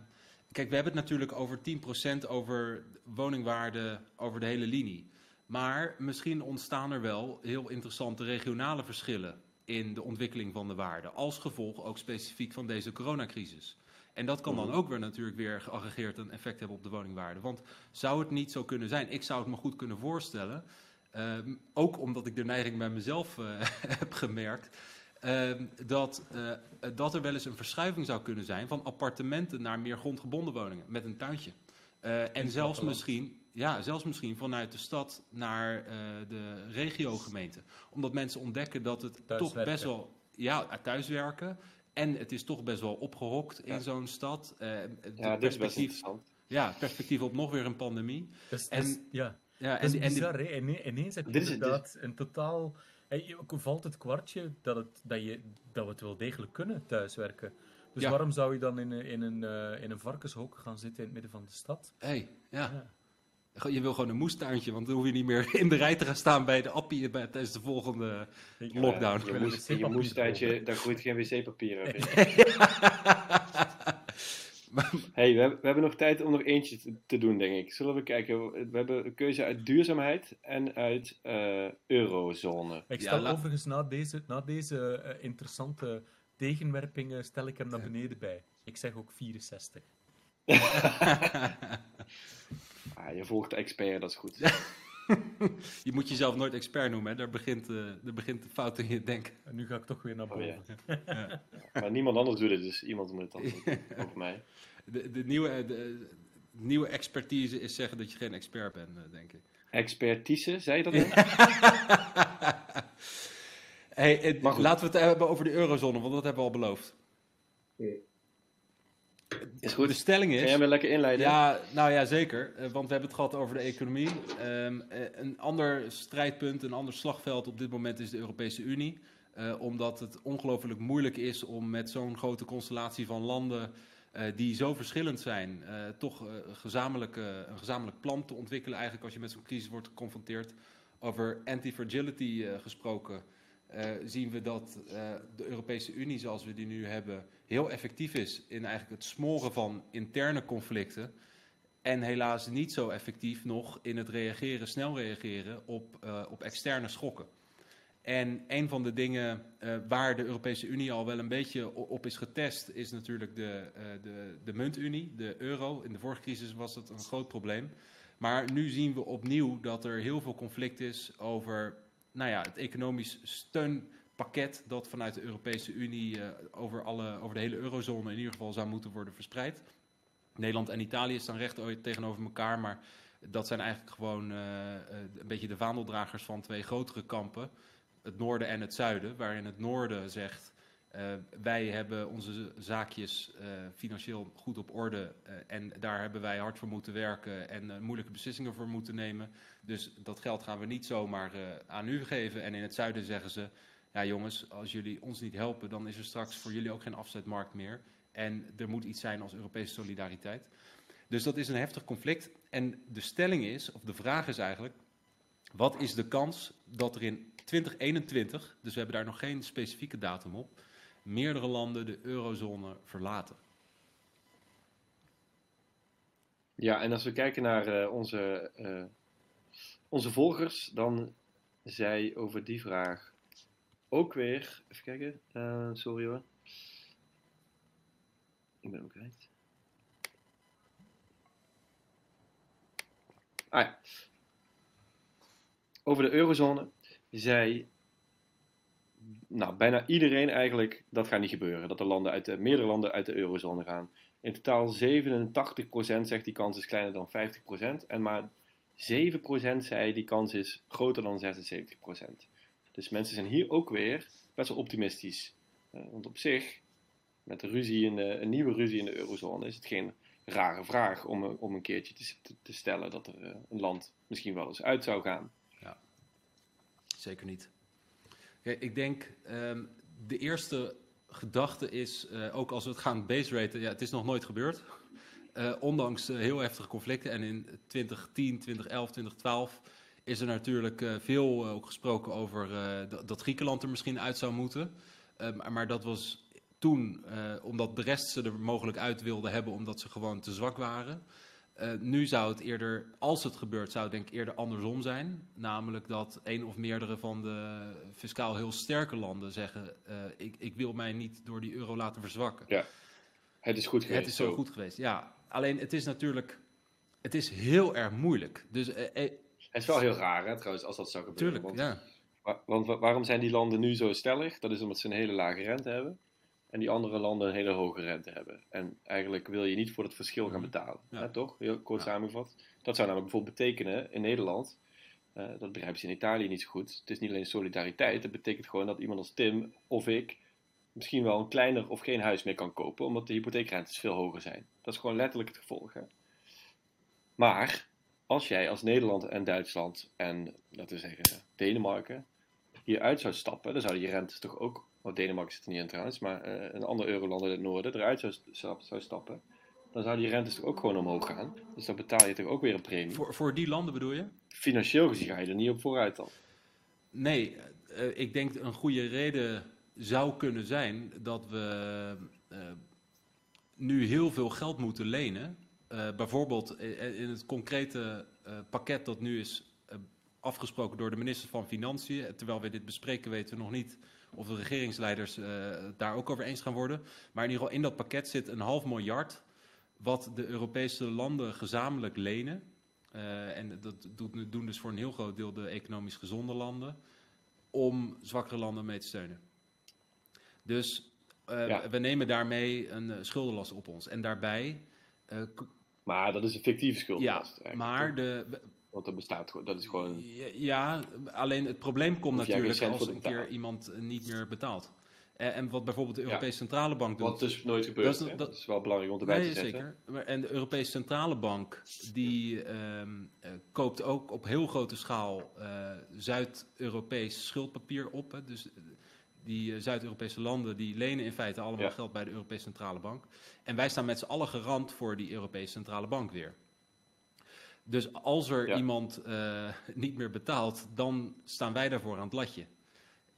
kijk, we hebben het natuurlijk over 10% over woningwaarde over de hele linie. Maar misschien ontstaan er wel heel interessante regionale verschillen in de ontwikkeling van de waarde. Als gevolg ook specifiek van deze coronacrisis. En dat kan dan mhm. ook weer natuurlijk weer geaggregeerd een effect hebben op de woningwaarde. Want zou het niet zo kunnen zijn, ik zou het me goed kunnen voorstellen, ehm, ook omdat ik de neiging bij mezelf uh, heb gemerkt, ehm, dat, uh, dat er wel eens een verschuiving zou kunnen zijn van appartementen naar meer grondgebonden woningen met een tuintje. Uh, en zelfs misschien, ja, zelfs misschien vanuit de stad naar de regiogemeente. Omdat mensen ontdekken dat het toch best wel ja, thuiswerken. En het is toch best wel opgehokt in zo'n stad. Uh, ja, dit is best interessant. Ja, perspectief op nog weer een pandemie. Dus, en, dus, ja. Ja, en, en, ineens heb je inderdaad een totaal... Hey, valt het kwartje dat, het, dat, je, dat we het wel degelijk kunnen thuiswerken. Dus waarom zou je dan in, in, een, uh, in een varkenshok gaan zitten in het midden van de stad? hey, ja. ja. Je wil gewoon een moestuintje, want dan hoef je niet meer in de rij te gaan staan bij de appie tijdens de volgende lockdown. Ja, je, moest, je moestuintje, daar groeit geen wc-papier op in. hey, we, hebben, we hebben nog tijd om nog eentje te, doen, denk ik. Zullen we kijken? We hebben een keuze uit duurzaamheid en uit uh, eurozone. Ik stel overigens na deze, na deze uh, interessante tegenwerpingen, stel ik er naar beneden bij. Ik zeg ook 64. Ah, je volgt de expert, dat is goed. je moet jezelf nooit expert noemen, hè? Daar, begint, uh, daar begint de fout in je denken. En nu ga ik toch weer naar oh, boven. ja. Maar niemand anders doet het, dus iemand moet het dan doen, over mij. De, de, nieuwe, de, nieuwe expertise is zeggen dat je geen expert bent, eh, denk ik. Expertise, zei je dat hey, laten we het hebben over de eurozone, want dat hebben we al beloofd. Is goed. De stelling is... Ga jij me lekker inleiden? Ja, nou ja, zeker. Eh, want we hebben het gehad over de economie. Um, een ander strijdpunt, een ander slagveld op dit moment is de Europese Unie. Uh, omdat het ongelooflijk moeilijk is om met zo'n grote constellatie van landen... Uh, die zo verschillend zijn, toch gezamenlijk, een gezamenlijk plan te ontwikkelen. Eigenlijk als je met zo'n crisis wordt geconfronteerd. Over anti-fragility gesproken... Uh, zien we dat uh, de Europese Unie zoals we die nu hebben heel effectief is in eigenlijk het smoren van interne conflicten. En helaas niet zo effectief nog in het reageren, snel reageren op, uh, op externe schokken. En een van de dingen waar de Europese Unie al wel een beetje op is getest, is natuurlijk de, de, de muntunie, de euro. In de vorige crisis was dat een groot probleem. Maar nu zien we opnieuw dat er heel veel conflict is over nou ja, het economisch steunpakket dat vanuit de Europese Unie uh, over, alle, over de hele eurozone in ieder geval zou moeten worden verspreid. Nederland en Italië staan recht tegenover elkaar, maar dat zijn eigenlijk gewoon uh, een beetje de vaandeldragers van twee grotere kampen. Het noorden en het zuiden, waarin het noorden zegt... Uh, wij hebben onze zaakjes uh, financieel goed op orde uh, en daar hebben wij hard voor moeten werken en moeilijke beslissingen voor moeten nemen. Dus dat geld gaan we niet zomaar aan u geven. En in het zuiden zeggen ze, ja jongens, als jullie ons niet helpen, dan is er straks voor jullie ook geen afzetmarkt meer. En er moet iets zijn als Europese solidariteit. Dus dat is een heftig conflict. En de stelling is, of de vraag is eigenlijk, wat is de kans dat er in 2021, dus we hebben daar nog geen specifieke datum op meerdere landen de eurozone verlaten. Ja, en als we kijken naar uh, onze, uh, onze volgers, dan zij over die vraag ook weer. Even kijken, uh, sorry hoor. Ik ben ook kwijt. Ah ja. Over de eurozone. Zij nou, bijna iedereen eigenlijk, dat gaat niet gebeuren. Dat er landen uit de, meerdere landen uit de eurozone gaan. In totaal 87% zegt die kans is kleiner dan 50%. En maar 7% zei die kans is groter dan 76%. Dus mensen zijn hier ook weer best wel optimistisch. Uh, want op zich, met de ruzie in de, een nieuwe ruzie in de eurozone is het geen rare vraag om, om een keertje te, te stellen dat er een land misschien wel eens uit zou gaan. Ja, zeker niet. Ik denk, um, de eerste gedachte is, uh, ook als we het gaan base raten, ja, het is nog nooit gebeurd. Uh, ondanks uh, heel heftige conflicten. En in 2010, 2011, 2012 is er natuurlijk veel ook gesproken over dat Griekenland er misschien uit zou moeten. maar dat was toen omdat de rest ze er mogelijk uit wilde hebben omdat ze gewoon te zwak waren. Uh, nu zou het eerder, als het gebeurt, zou het denk ik eerder andersom zijn. Namelijk dat één of meerdere van de fiscaal heel sterke landen zeggen: uh, ik, ik, wil mij niet door die euro laten verzwakken. Ja, het is goed geweest. Het is zo, goed geweest, ja. Alleen het is natuurlijk, het is heel erg moeilijk. Dus, uh, het is wel heel raar, hè, trouwens, als dat zou gebeuren. Tuurlijk, ja. Want waarom zijn die landen nu zo stellig? Dat is omdat ze een hele lage rente hebben en die andere landen een hele hoge rente hebben. En eigenlijk wil je niet voor het verschil gaan mhm. betalen, ja. hè, toch? Heel kort samengevat. Dat zou namelijk bijvoorbeeld betekenen in Nederland, uh, dat begrijpen ze in Italië niet zo goed. Het is niet alleen solidariteit, het betekent gewoon dat iemand als Tim of ik misschien wel een kleiner of geen huis meer kan kopen, omdat de hypotheekrentes veel hoger zijn. Dat is gewoon letterlijk het gevolg. Hè? Maar als jij als Nederland en Duitsland en, laten we zeggen, Denemarken hieruit zou stappen, dan zouden je rentes toch ook want Denemarken zit er niet in trouwens, maar uh, een ander euroland in het noorden eruit zou, zou, stappen, dan zou die rentes toch ook gewoon omhoog gaan. Dus dan betaal je toch ook weer een premie. Voor, voor die landen bedoel je? Financieel gezien ga je er niet op vooruit dan. Nee, uh, ik denk een goede reden zou kunnen zijn dat we uh, nu heel veel geld moeten lenen. bijvoorbeeld in het concrete pakket dat nu is afgesproken door de minister van Financiën. Terwijl we dit bespreken weten we nog niet of de regeringsleiders uh, daar ook over eens gaan worden. Maar in ieder geval in dat pakket zit een half miljard wat de Europese landen gezamenlijk lenen. Uh, en dat doet, doen dus voor een heel groot deel de economisch gezonde landen. Om zwakkere landen mee te steunen. Dus uh, ja. we nemen daarmee een schuldenlast op ons. En daarbij. maar dat is een fictieve schuldenlast. Ja, maar de, want dat bestaat gewoon, dat is gewoon... Ja, alleen het probleem komt natuurlijk als een keer iemand niet meer betaalt. En wat bijvoorbeeld de Europese Centrale Bank doet. Wat dus nooit gebeurt. Dat, dat, is wel belangrijk om erbij nee, te zeggen. Zeker. En de Europese Centrale Bank die um, uh, koopt ook op heel grote schaal uh, Zuid-Europees schuldpapier op. Hè. Dus die Zuid-Europese landen die lenen in feite allemaal ja. geld bij de Europese Centrale Bank. En wij staan met z'n allen garant voor die Europese Centrale Bank weer. Dus als er iemand uh, niet meer betaalt, dan staan wij daarvoor aan het latje.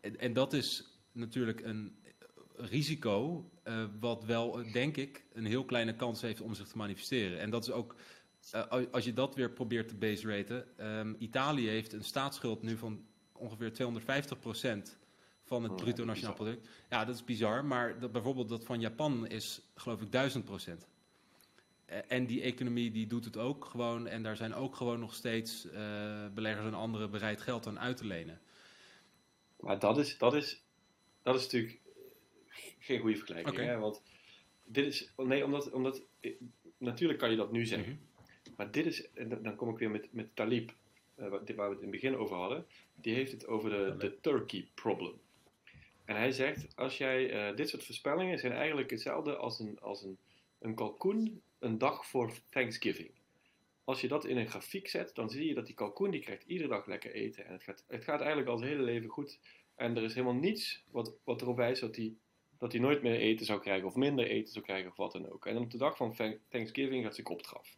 En, en dat is natuurlijk een risico, uh, wat wel, denk ik, een heel kleine kans heeft om zich te manifesteren. En dat is ook, uh, als je dat weer probeert te base raten. Um, Italië heeft een staatsschuld nu van ongeveer 250% van het oh, bruto nationaal product. Ja, dat is bizar, maar dat, bijvoorbeeld dat van Japan is, geloof ik, 1000 eh, en die economie die doet het ook gewoon. En daar zijn ook gewoon nog steeds uh, beleggers en anderen bereid geld aan uit te lenen. Maar dat is, dat is, dat is natuurlijk geen goede vergelijking. Okay. Hè? Want dit is. Nee, omdat. omdat natuurlijk kan je dat nu zeggen. Mm -hmm. Maar dit is. En dan kom ik weer met, met Talib. Uh, waar we het in het begin over hadden. Die heeft het over de, de Turkey problem. En hij zegt: als jij. Uh, dit soort voorspellingen zijn eigenlijk hetzelfde als een, als een, een kalkoen een dag voor Thanksgiving. Als je dat in een grafiek zet, dan zie je dat die kalkoen die krijgt iedere dag lekker eten. En het gaat, het gaat eigenlijk al zijn hele leven goed. En er is helemaal niets wat, wat erop wijst dat hij dat hij nooit meer eten zou krijgen of minder eten zou krijgen of wat dan ook. En op de dag van Thanksgiving gaat zijn kop eraf.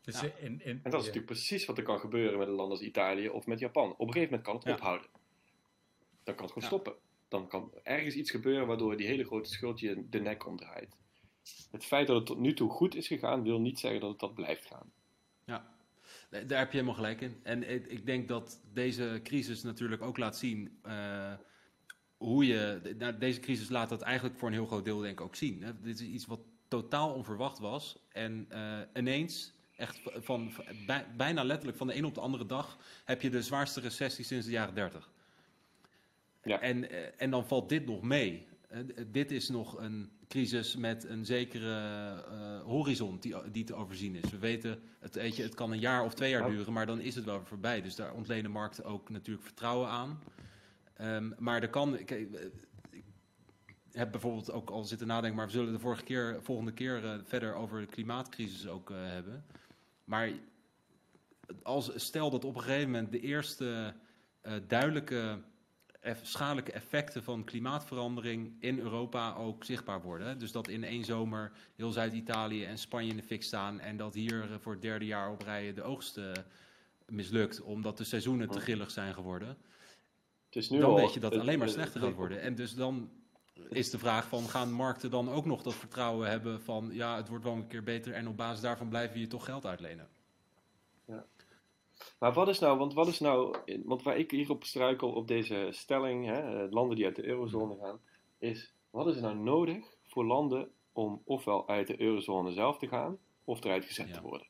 Dus ja. in, in, en dat is natuurlijk precies wat er kan gebeuren met een land als Italië of met Japan. Op een gegeven moment kan het ja. ophouden. Dan kan het gewoon stoppen. Dan kan ergens iets gebeuren waardoor die hele grote schuld je de nek omdraait het feit dat het tot nu toe goed is gegaan, wil niet zeggen dat het dat blijft gaan. Ja, daar heb je helemaal gelijk in. En ik denk dat deze crisis natuurlijk ook laat zien uh, hoe je. Nou, deze crisis laat dat eigenlijk voor een heel groot deel, denk ik, ook zien. Hè? Dit is iets wat totaal onverwacht was. En uh, ineens, echt van, van, bijna letterlijk van de een op de andere dag, heb je de zwaarste recessie sinds de jaren 30. Ja. En, uh, en dan valt dit nog mee. dit is nog een crisis met een zekere uh, horizon die, die te overzien is. We weten, het, weet je, het kan een jaar of twee jaar duren, maar dan is het wel voorbij. Dus daar ontlenen markten ook natuurlijk vertrouwen aan. Um, maar er kan, kijk, heb bijvoorbeeld ook al zitten nadenken, maar we zullen de vorige keer, volgende keer uh, verder over de klimaatcrisis ook uh, hebben. Maar als, stel dat op een gegeven moment de eerste duidelijke schadelijke effecten van klimaatverandering in Europa ook zichtbaar worden. Dus dat in één zomer heel Zuid-Italië en Spanje in de fik staan en dat hier voor het derde jaar op rij de oogst mislukt, omdat de seizoenen te grillig zijn geworden. dan al, weet je dat het alleen maar slechter gaat worden. En dus dan is de vraag van, gaan markten dan ook nog dat vertrouwen hebben van, ja, het wordt wel een keer beter en op basis daarvan blijven je toch geld uitlenen? Maar wat is nou, want wat is nou, want waar ik hierop struikel op deze stelling, hè, landen die uit de eurozone gaan, is, wat is er nou nodig voor landen om ofwel uit de eurozone zelf te gaan, of eruit gezet ja. te worden?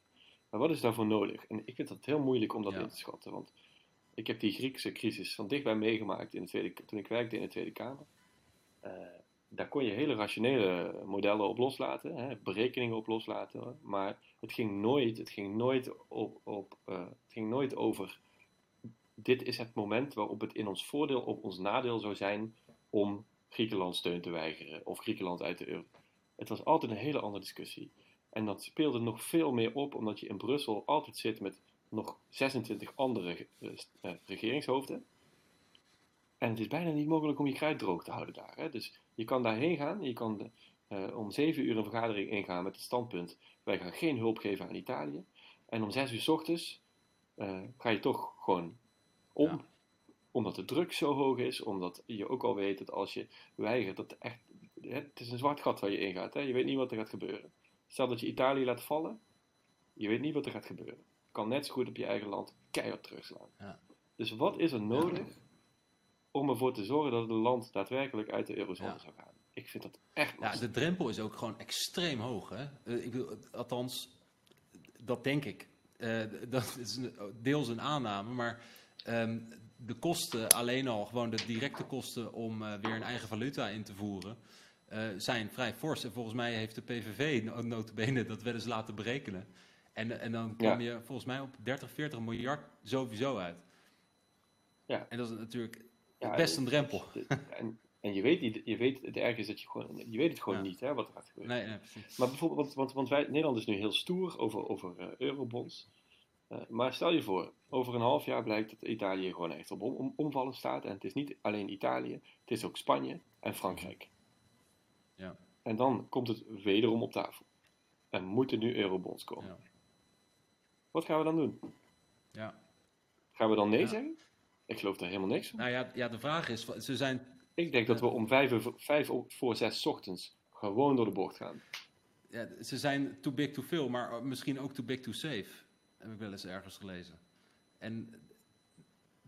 Maar wat is daarvoor nodig? En ik vind dat heel moeilijk om dat ja. in te schatten, want ik heb die Griekse crisis van dichtbij meegemaakt in de tweede, toen ik werkte in de Tweede Kamer. Uh, daar kon je hele rationele modellen op loslaten, hè, berekeningen op loslaten, maar het ging nooit, het ging nooit, op, op, uh, het ging nooit over dit is het moment waarop het in ons voordeel of ons nadeel zou zijn om Griekenland steun te weigeren of Griekenland uit de euro. Het was altijd een hele andere discussie. En dat speelde nog veel meer op, omdat je in Brussel altijd zit met nog 26 andere uh, regeringshoofden. En het is bijna niet mogelijk om je kruid droog te houden daar. Hè? Dus je kan daarheen gaan, je kan uh, om 7 uur een vergadering ingaan met het standpunt: wij gaan geen hulp geven aan Italië. En om 6 uur s ochtends uh, ga je toch gewoon om. Ja. Omdat de druk zo hoog is, omdat je ook al weet dat als je weigert, dat echt, het is een zwart gat waar je ingaat. Hè? Je weet niet wat er gaat gebeuren. Stel dat je Italië laat vallen, je weet niet wat er gaat gebeuren. Je kan net zo goed op je eigen land keihard terugslaan. Ja. Dus wat is er nodig om ervoor te zorgen dat het land daadwerkelijk uit de eurozone ja. zou gaan? Ik vind dat echt Ja, de drempel is ook gewoon extreem hoog. Hè? Uh, ik wil, althans, dat denk ik. Uh, dat is een, deels een aanname, maar um, de kosten alleen al, gewoon de directe kosten om uh, weer een eigen valuta in te voeren, uh, zijn vrij fors. En volgens mij heeft de PVV notabene dat wel eens laten berekenen. En, en dan kom je volgens mij op 30, 40 miljard sowieso uit. Ja. En dat is natuurlijk ja, best een drempel. En, en je weet niet, je weet, het erg is dat je gewoon, je weet het gewoon niet, hè, wat er gaat gebeuren. Nee, nee, precies. Maar bijvoorbeeld, want, want, want wij, Nederland is nu heel stoer over, over uh, eurobonds. Uh, maar stel je voor, over een half jaar blijkt dat Italië gewoon echt op om, omvallen staat. En het is niet alleen Italië, het is ook Spanje en Frankrijk. Ja. En dan komt het wederom op tafel. En moeten nu eurobonds komen. Ja. Wat gaan we dan doen? Ja. Gaan we dan nee zeggen? Ik geloof daar helemaal niks van. Nou ja, ja de vraag is, ze zijn... Ik denk dat we om vijf, voor zes ochtends gewoon door de bocht gaan. Ja, ze zijn too big to fail, maar misschien ook too big to save. Heb ik wel eens ergens gelezen. En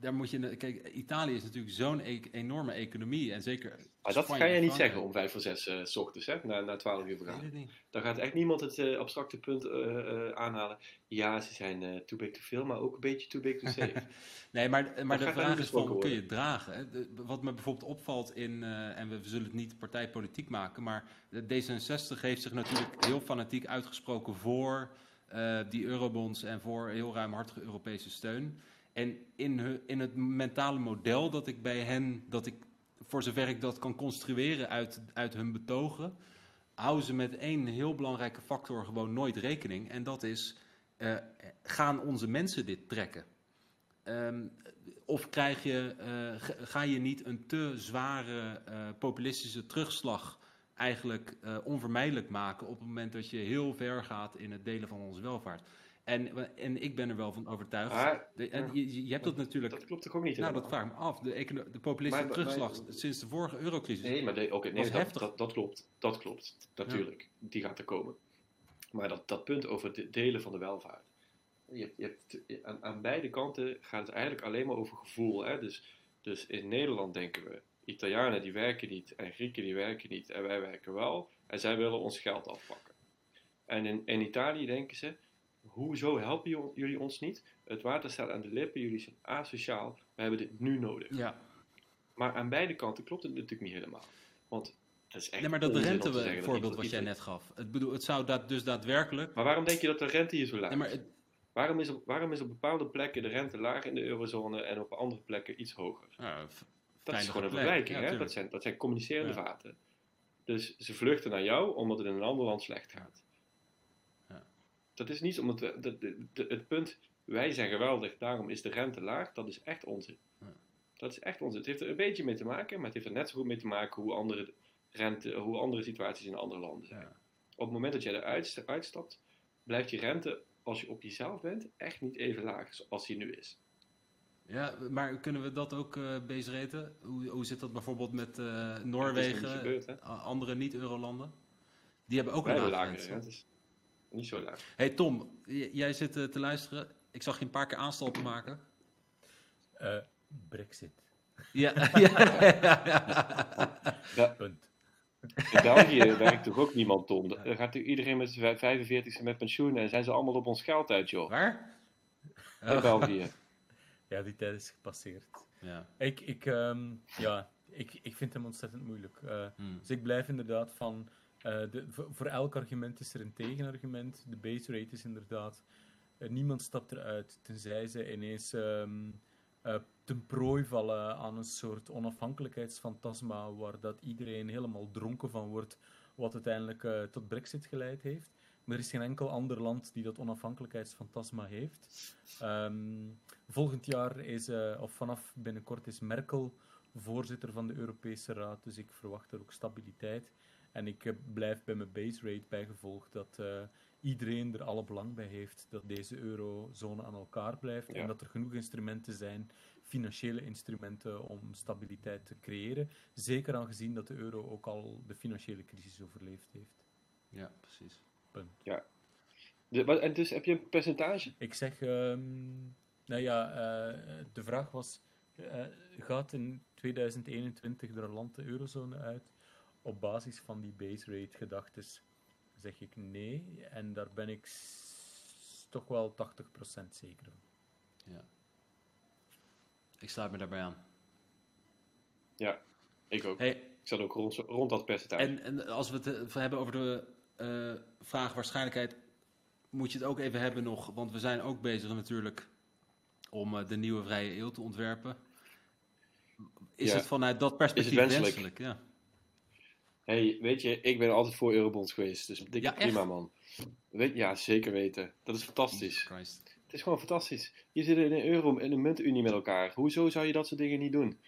daar moet je. Kijk, Italië is natuurlijk zo'n e enorme economie. En zeker. Maar dat ga je niet zeggen om vijf of zes uh, s ochtends, hè? Na, na twaalf uur vergadering. Dan gaat echt niemand het uh, abstracte punt uh, aanhalen. Ja, ze zijn too big to fail, maar ook een beetje too big to save. nee, maar, maar de vraag is van, kun je het dragen? Hè? De, wat me bijvoorbeeld opvalt in, en we, we, zullen het niet partijpolitiek maken, maar D66 heeft zich natuurlijk heel fanatiek uitgesproken voor die eurobonds en voor heel ruimhartige Europese steun. En in, in het mentale model dat ik bij hen, dat ik voor zover ik dat kan construeren uit, uit hun betogen, houden ze met één heel belangrijke factor gewoon nooit rekening. En dat is, uh, gaan onze mensen dit trekken? Um, of krijg je, uh, ga je niet een te zware uh, populistische terugslag eigenlijk onvermijdelijk maken op het moment dat je heel ver gaat in het delen van onze welvaart? En, en ik ben er wel van overtuigd. De, en je, je, hebt dat natuurlijk. Dat klopt toch ook niet? Nou, dat vraag me af. De, de populistische maar, terugslag maar, sinds de vorige eurocrisis. Nee, maar de, okay, nee, dat, dat, dat, klopt. Dat klopt. Natuurlijk. Ja. Die gaat er komen. Maar dat, dat punt over het delen van de welvaart. Je, je hebt, aan, aan, beide kanten gaat het eigenlijk alleen maar over gevoel. Hè? Dus, dus in Nederland denken we. Italianen die werken niet en Grieken die werken niet en wij werken wel. En zij willen ons geld afpakken. En in, in Italië denken ze hoezo helpen jullie ons niet? Het water staat aan de lippen, jullie zijn asociaal, we hebben dit nu nodig. Ja. Maar aan beide kanten klopt het natuurlijk niet helemaal. Want dat is echt Nee, maar dat rentevoorbeeld wat jij net gaf. Het, bedoel, het zou dat dus daadwerkelijk... Maar waarom denk je dat de rente hier zo laag is? Nee, maar het... waarom, is op, waarom is op bepaalde plekken de rente laag in de eurozone en op andere plekken iets hoger? Ja, dat is gewoon een vergelijking. Ja, dat, zijn, dat zijn communicerende vaten. Dus ze vluchten naar jou omdat het in een ander land slecht gaat. Dat is niet omdat we, dat- de- de- het punt, wij zijn geweldig, daarom is de rente laag, dat is echt onzin. Ja. Dat is echt onzin. Het heeft er een beetje mee te maken, maar het heeft er net zo goed mee te maken hoe andere, rente, hoe andere situaties in andere landen zijn. Ja. Op het moment dat je eruit st- uitstapt, blijft je rente, als je op jezelf bent, echt niet even laag zoals die nu is. Ja, maar kunnen we dat ook eh base raten? Hoe, hoe zit dat bijvoorbeeld met eh, Noorwegen, niet gebeurd, andere niet-eurolanden? Die hebben ook Wij een lage lagere rente. Niet zo laag. Hey Tom, jij zit eh, te luisteren. Ik zag je een paar keer aanstal te maken. Eh, Brexit. Ja, ja. Da- Punt. In België werkt toch ook niemand, Tom? Dan gaat iedereen met zijn 45 met pensioen en zijn ze allemaal op ons geld uit, joh. Waar? In Oh. België. Ja, die tijd is gepasseerd. Ja. Ik, ik, ehm, ja, ik, ik vind hem ontzettend moeilijk. Eh, Hmm. Dus ik blijf inderdaad van. Eh, voor, elk argument is er een tegenargument. De base rate is inderdaad. eh, niemand stapt eruit tenzij ze ineens ehm, eh, ten prooi vallen aan een soort onafhankelijkheidsfantasma. waar dat iedereen helemaal dronken van wordt. wat uiteindelijk tot Brexit geleid heeft. Maar er is geen enkel ander land die dat onafhankelijkheidsfantasma heeft. Ehm, volgend jaar is, of vanaf binnenkort, is Merkel voorzitter van de Europese Raad, dus ik verwacht er ook stabiliteit. En ik eh, blijf bij mijn base rate bijgevolg dat eh, iedereen er alle belang bij heeft dat deze eurozone aan elkaar blijft Ja. en dat er genoeg instrumenten zijn, financiële instrumenten, om stabiliteit te creëren. Zeker aangezien dat de euro ook al de financiële crisis overleefd heeft. ja, precies. Punt. De, wat- en dus heb je een percentage? Ik zeg, ehm, nou ja, eh, de vraag was, eh, gaat in 2021 er een land de eurozone uit? Op basis van die base rate gedachtes zeg ik nee, en daar ben ik toch wel 80% zeker van. Ja. Ik sluit me daarbij aan. Ja, ik ook. Hey, Ik zat ook rond, rond dat percentage. en, en als we het eh, hebben over de eh, vraag waarschijnlijkheid, moet je het ook even hebben nog, want we zijn ook bezig natuurlijk om eh, de nieuwe vrije eeuw te ontwerpen. Is Ja. het vanuit dat perspectief wenselijk? wenselijk? Ja. Hey, weet je, ik ben altijd voor Eurobonds geweest, dus dikke Ja, prima, echt? man. Weet, ja, zeker weten. Dat is fantastisch. Het is gewoon fantastisch. Je zit in een euro, in een muntunie met elkaar. Hoezo zou je dat soort dingen niet doen?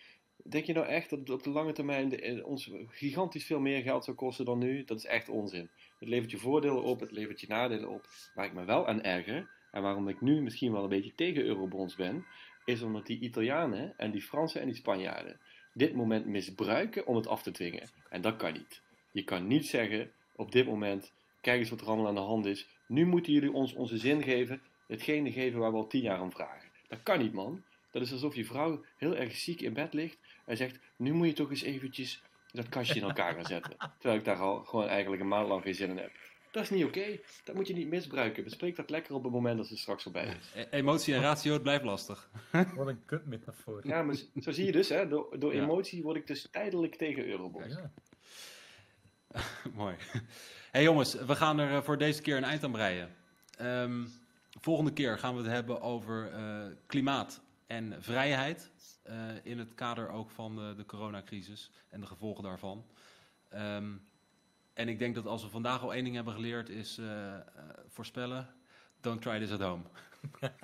Denk je nou echt dat het op de lange termijn de, eh, ons gigantisch veel meer geld zou kosten dan nu? Dat is echt onzin. Het levert je voordelen op, het levert je nadelen op. Waar ik me wel aan erger, en waarom ik nu misschien wel een beetje tegen eurobonds ben, is omdat die Italianen en die Fransen en die Spanjaarden dit moment misbruiken om het af te dwingen. En dat kan niet. Je kan niet zeggen op dit moment, kijk eens wat er allemaal aan de hand is. Nu moeten jullie ons onze zin geven, hetgene geven waar we al tien jaar om vragen. Dat kan niet, man. Dat is alsof je vrouw heel erg ziek in bed ligt en zegt, nu moet je toch eens eventjes dat kastje in elkaar gaan zetten. Terwijl ik daar al gewoon eigenlijk een maand lang geen zin in heb. Dat is niet oké. Dat moet je niet misbruiken. Bespreek dat lekker op het moment dat ze straks voorbij is. E- Emotie en ratio, het blijft lastig. Wat een kutmetafoor. Ja, maar zo zie je dus, hè, door, door Ja. emotie word ik dus tijdelijk tegen Eurobonds. Ja. Mooi. hey jongens, we gaan er eh, voor deze keer een eind aan breien. Ehm, volgende keer gaan we het hebben over eh, klimaat en vrijheid. eh, in het kader ook van de, de coronacrisis en de gevolgen daarvan. Ehm, en ik denk dat als we vandaag al één ding hebben geleerd is eh, eh, voorspellen. Don't try this at home.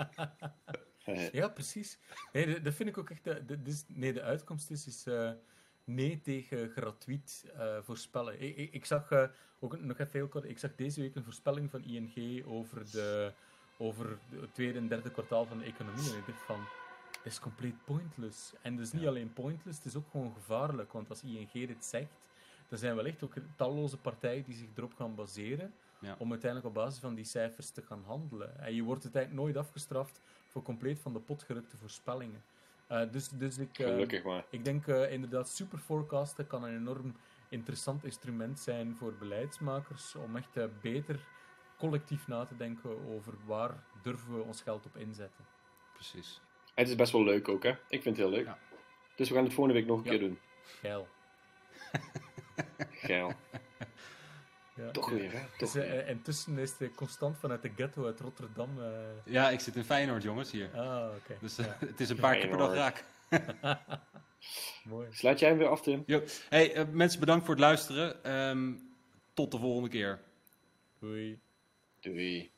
Ja, precies. Nee, dat- dat vind ik ook echt. De, de, dus- nee, de uitkomst is, is eh, nee tegen gratuit eh, voorspellen. Ik, ik, ik zag ook nog even heel kort. Ik zag deze week een voorspelling van ING over, de, over het tweede en derde kwartaal van de economie. En ik dacht van. Dat is compleet pointless. En is niet alleen pointless, het is ook gewoon gevaarlijk. Want als ING dit zegt, dan zijn wellicht ook talloze partijen die zich erop gaan baseren. Ja. Om uiteindelijk op basis van die cijfers te gaan handelen. En je wordt uiteindelijk nooit afgestraft voor compleet van de pot gerukte voorspellingen. Eh, dus, dus ik, eh, gelukkig maar. ik denk eh, inderdaad, super forecasten kan een enorm interessant instrument zijn voor beleidsmakers om echt beter collectief na te denken over waar durven we ons geld op inzetten. Precies. En het is best wel leuk ook, hè? Ik vind het heel leuk. Ja. Dus we gaan het volgende week nog een Ja. keer doen. Geil. Geil. Ja. Toch weer, hè? Toch Dus, eh, weer. intussen is het constant vanuit de ghetto uit Rotterdam. eh, Ja, ik zit in Feyenoord jongens hier. Ah, oké. Dus Ja. eh, het is een paar keer per dag raak. Mooi. Sluit jij hem weer af, Tim? Hey, mensen, bedankt voor het luisteren. Ehm, tot de volgende keer. Doei. Doei.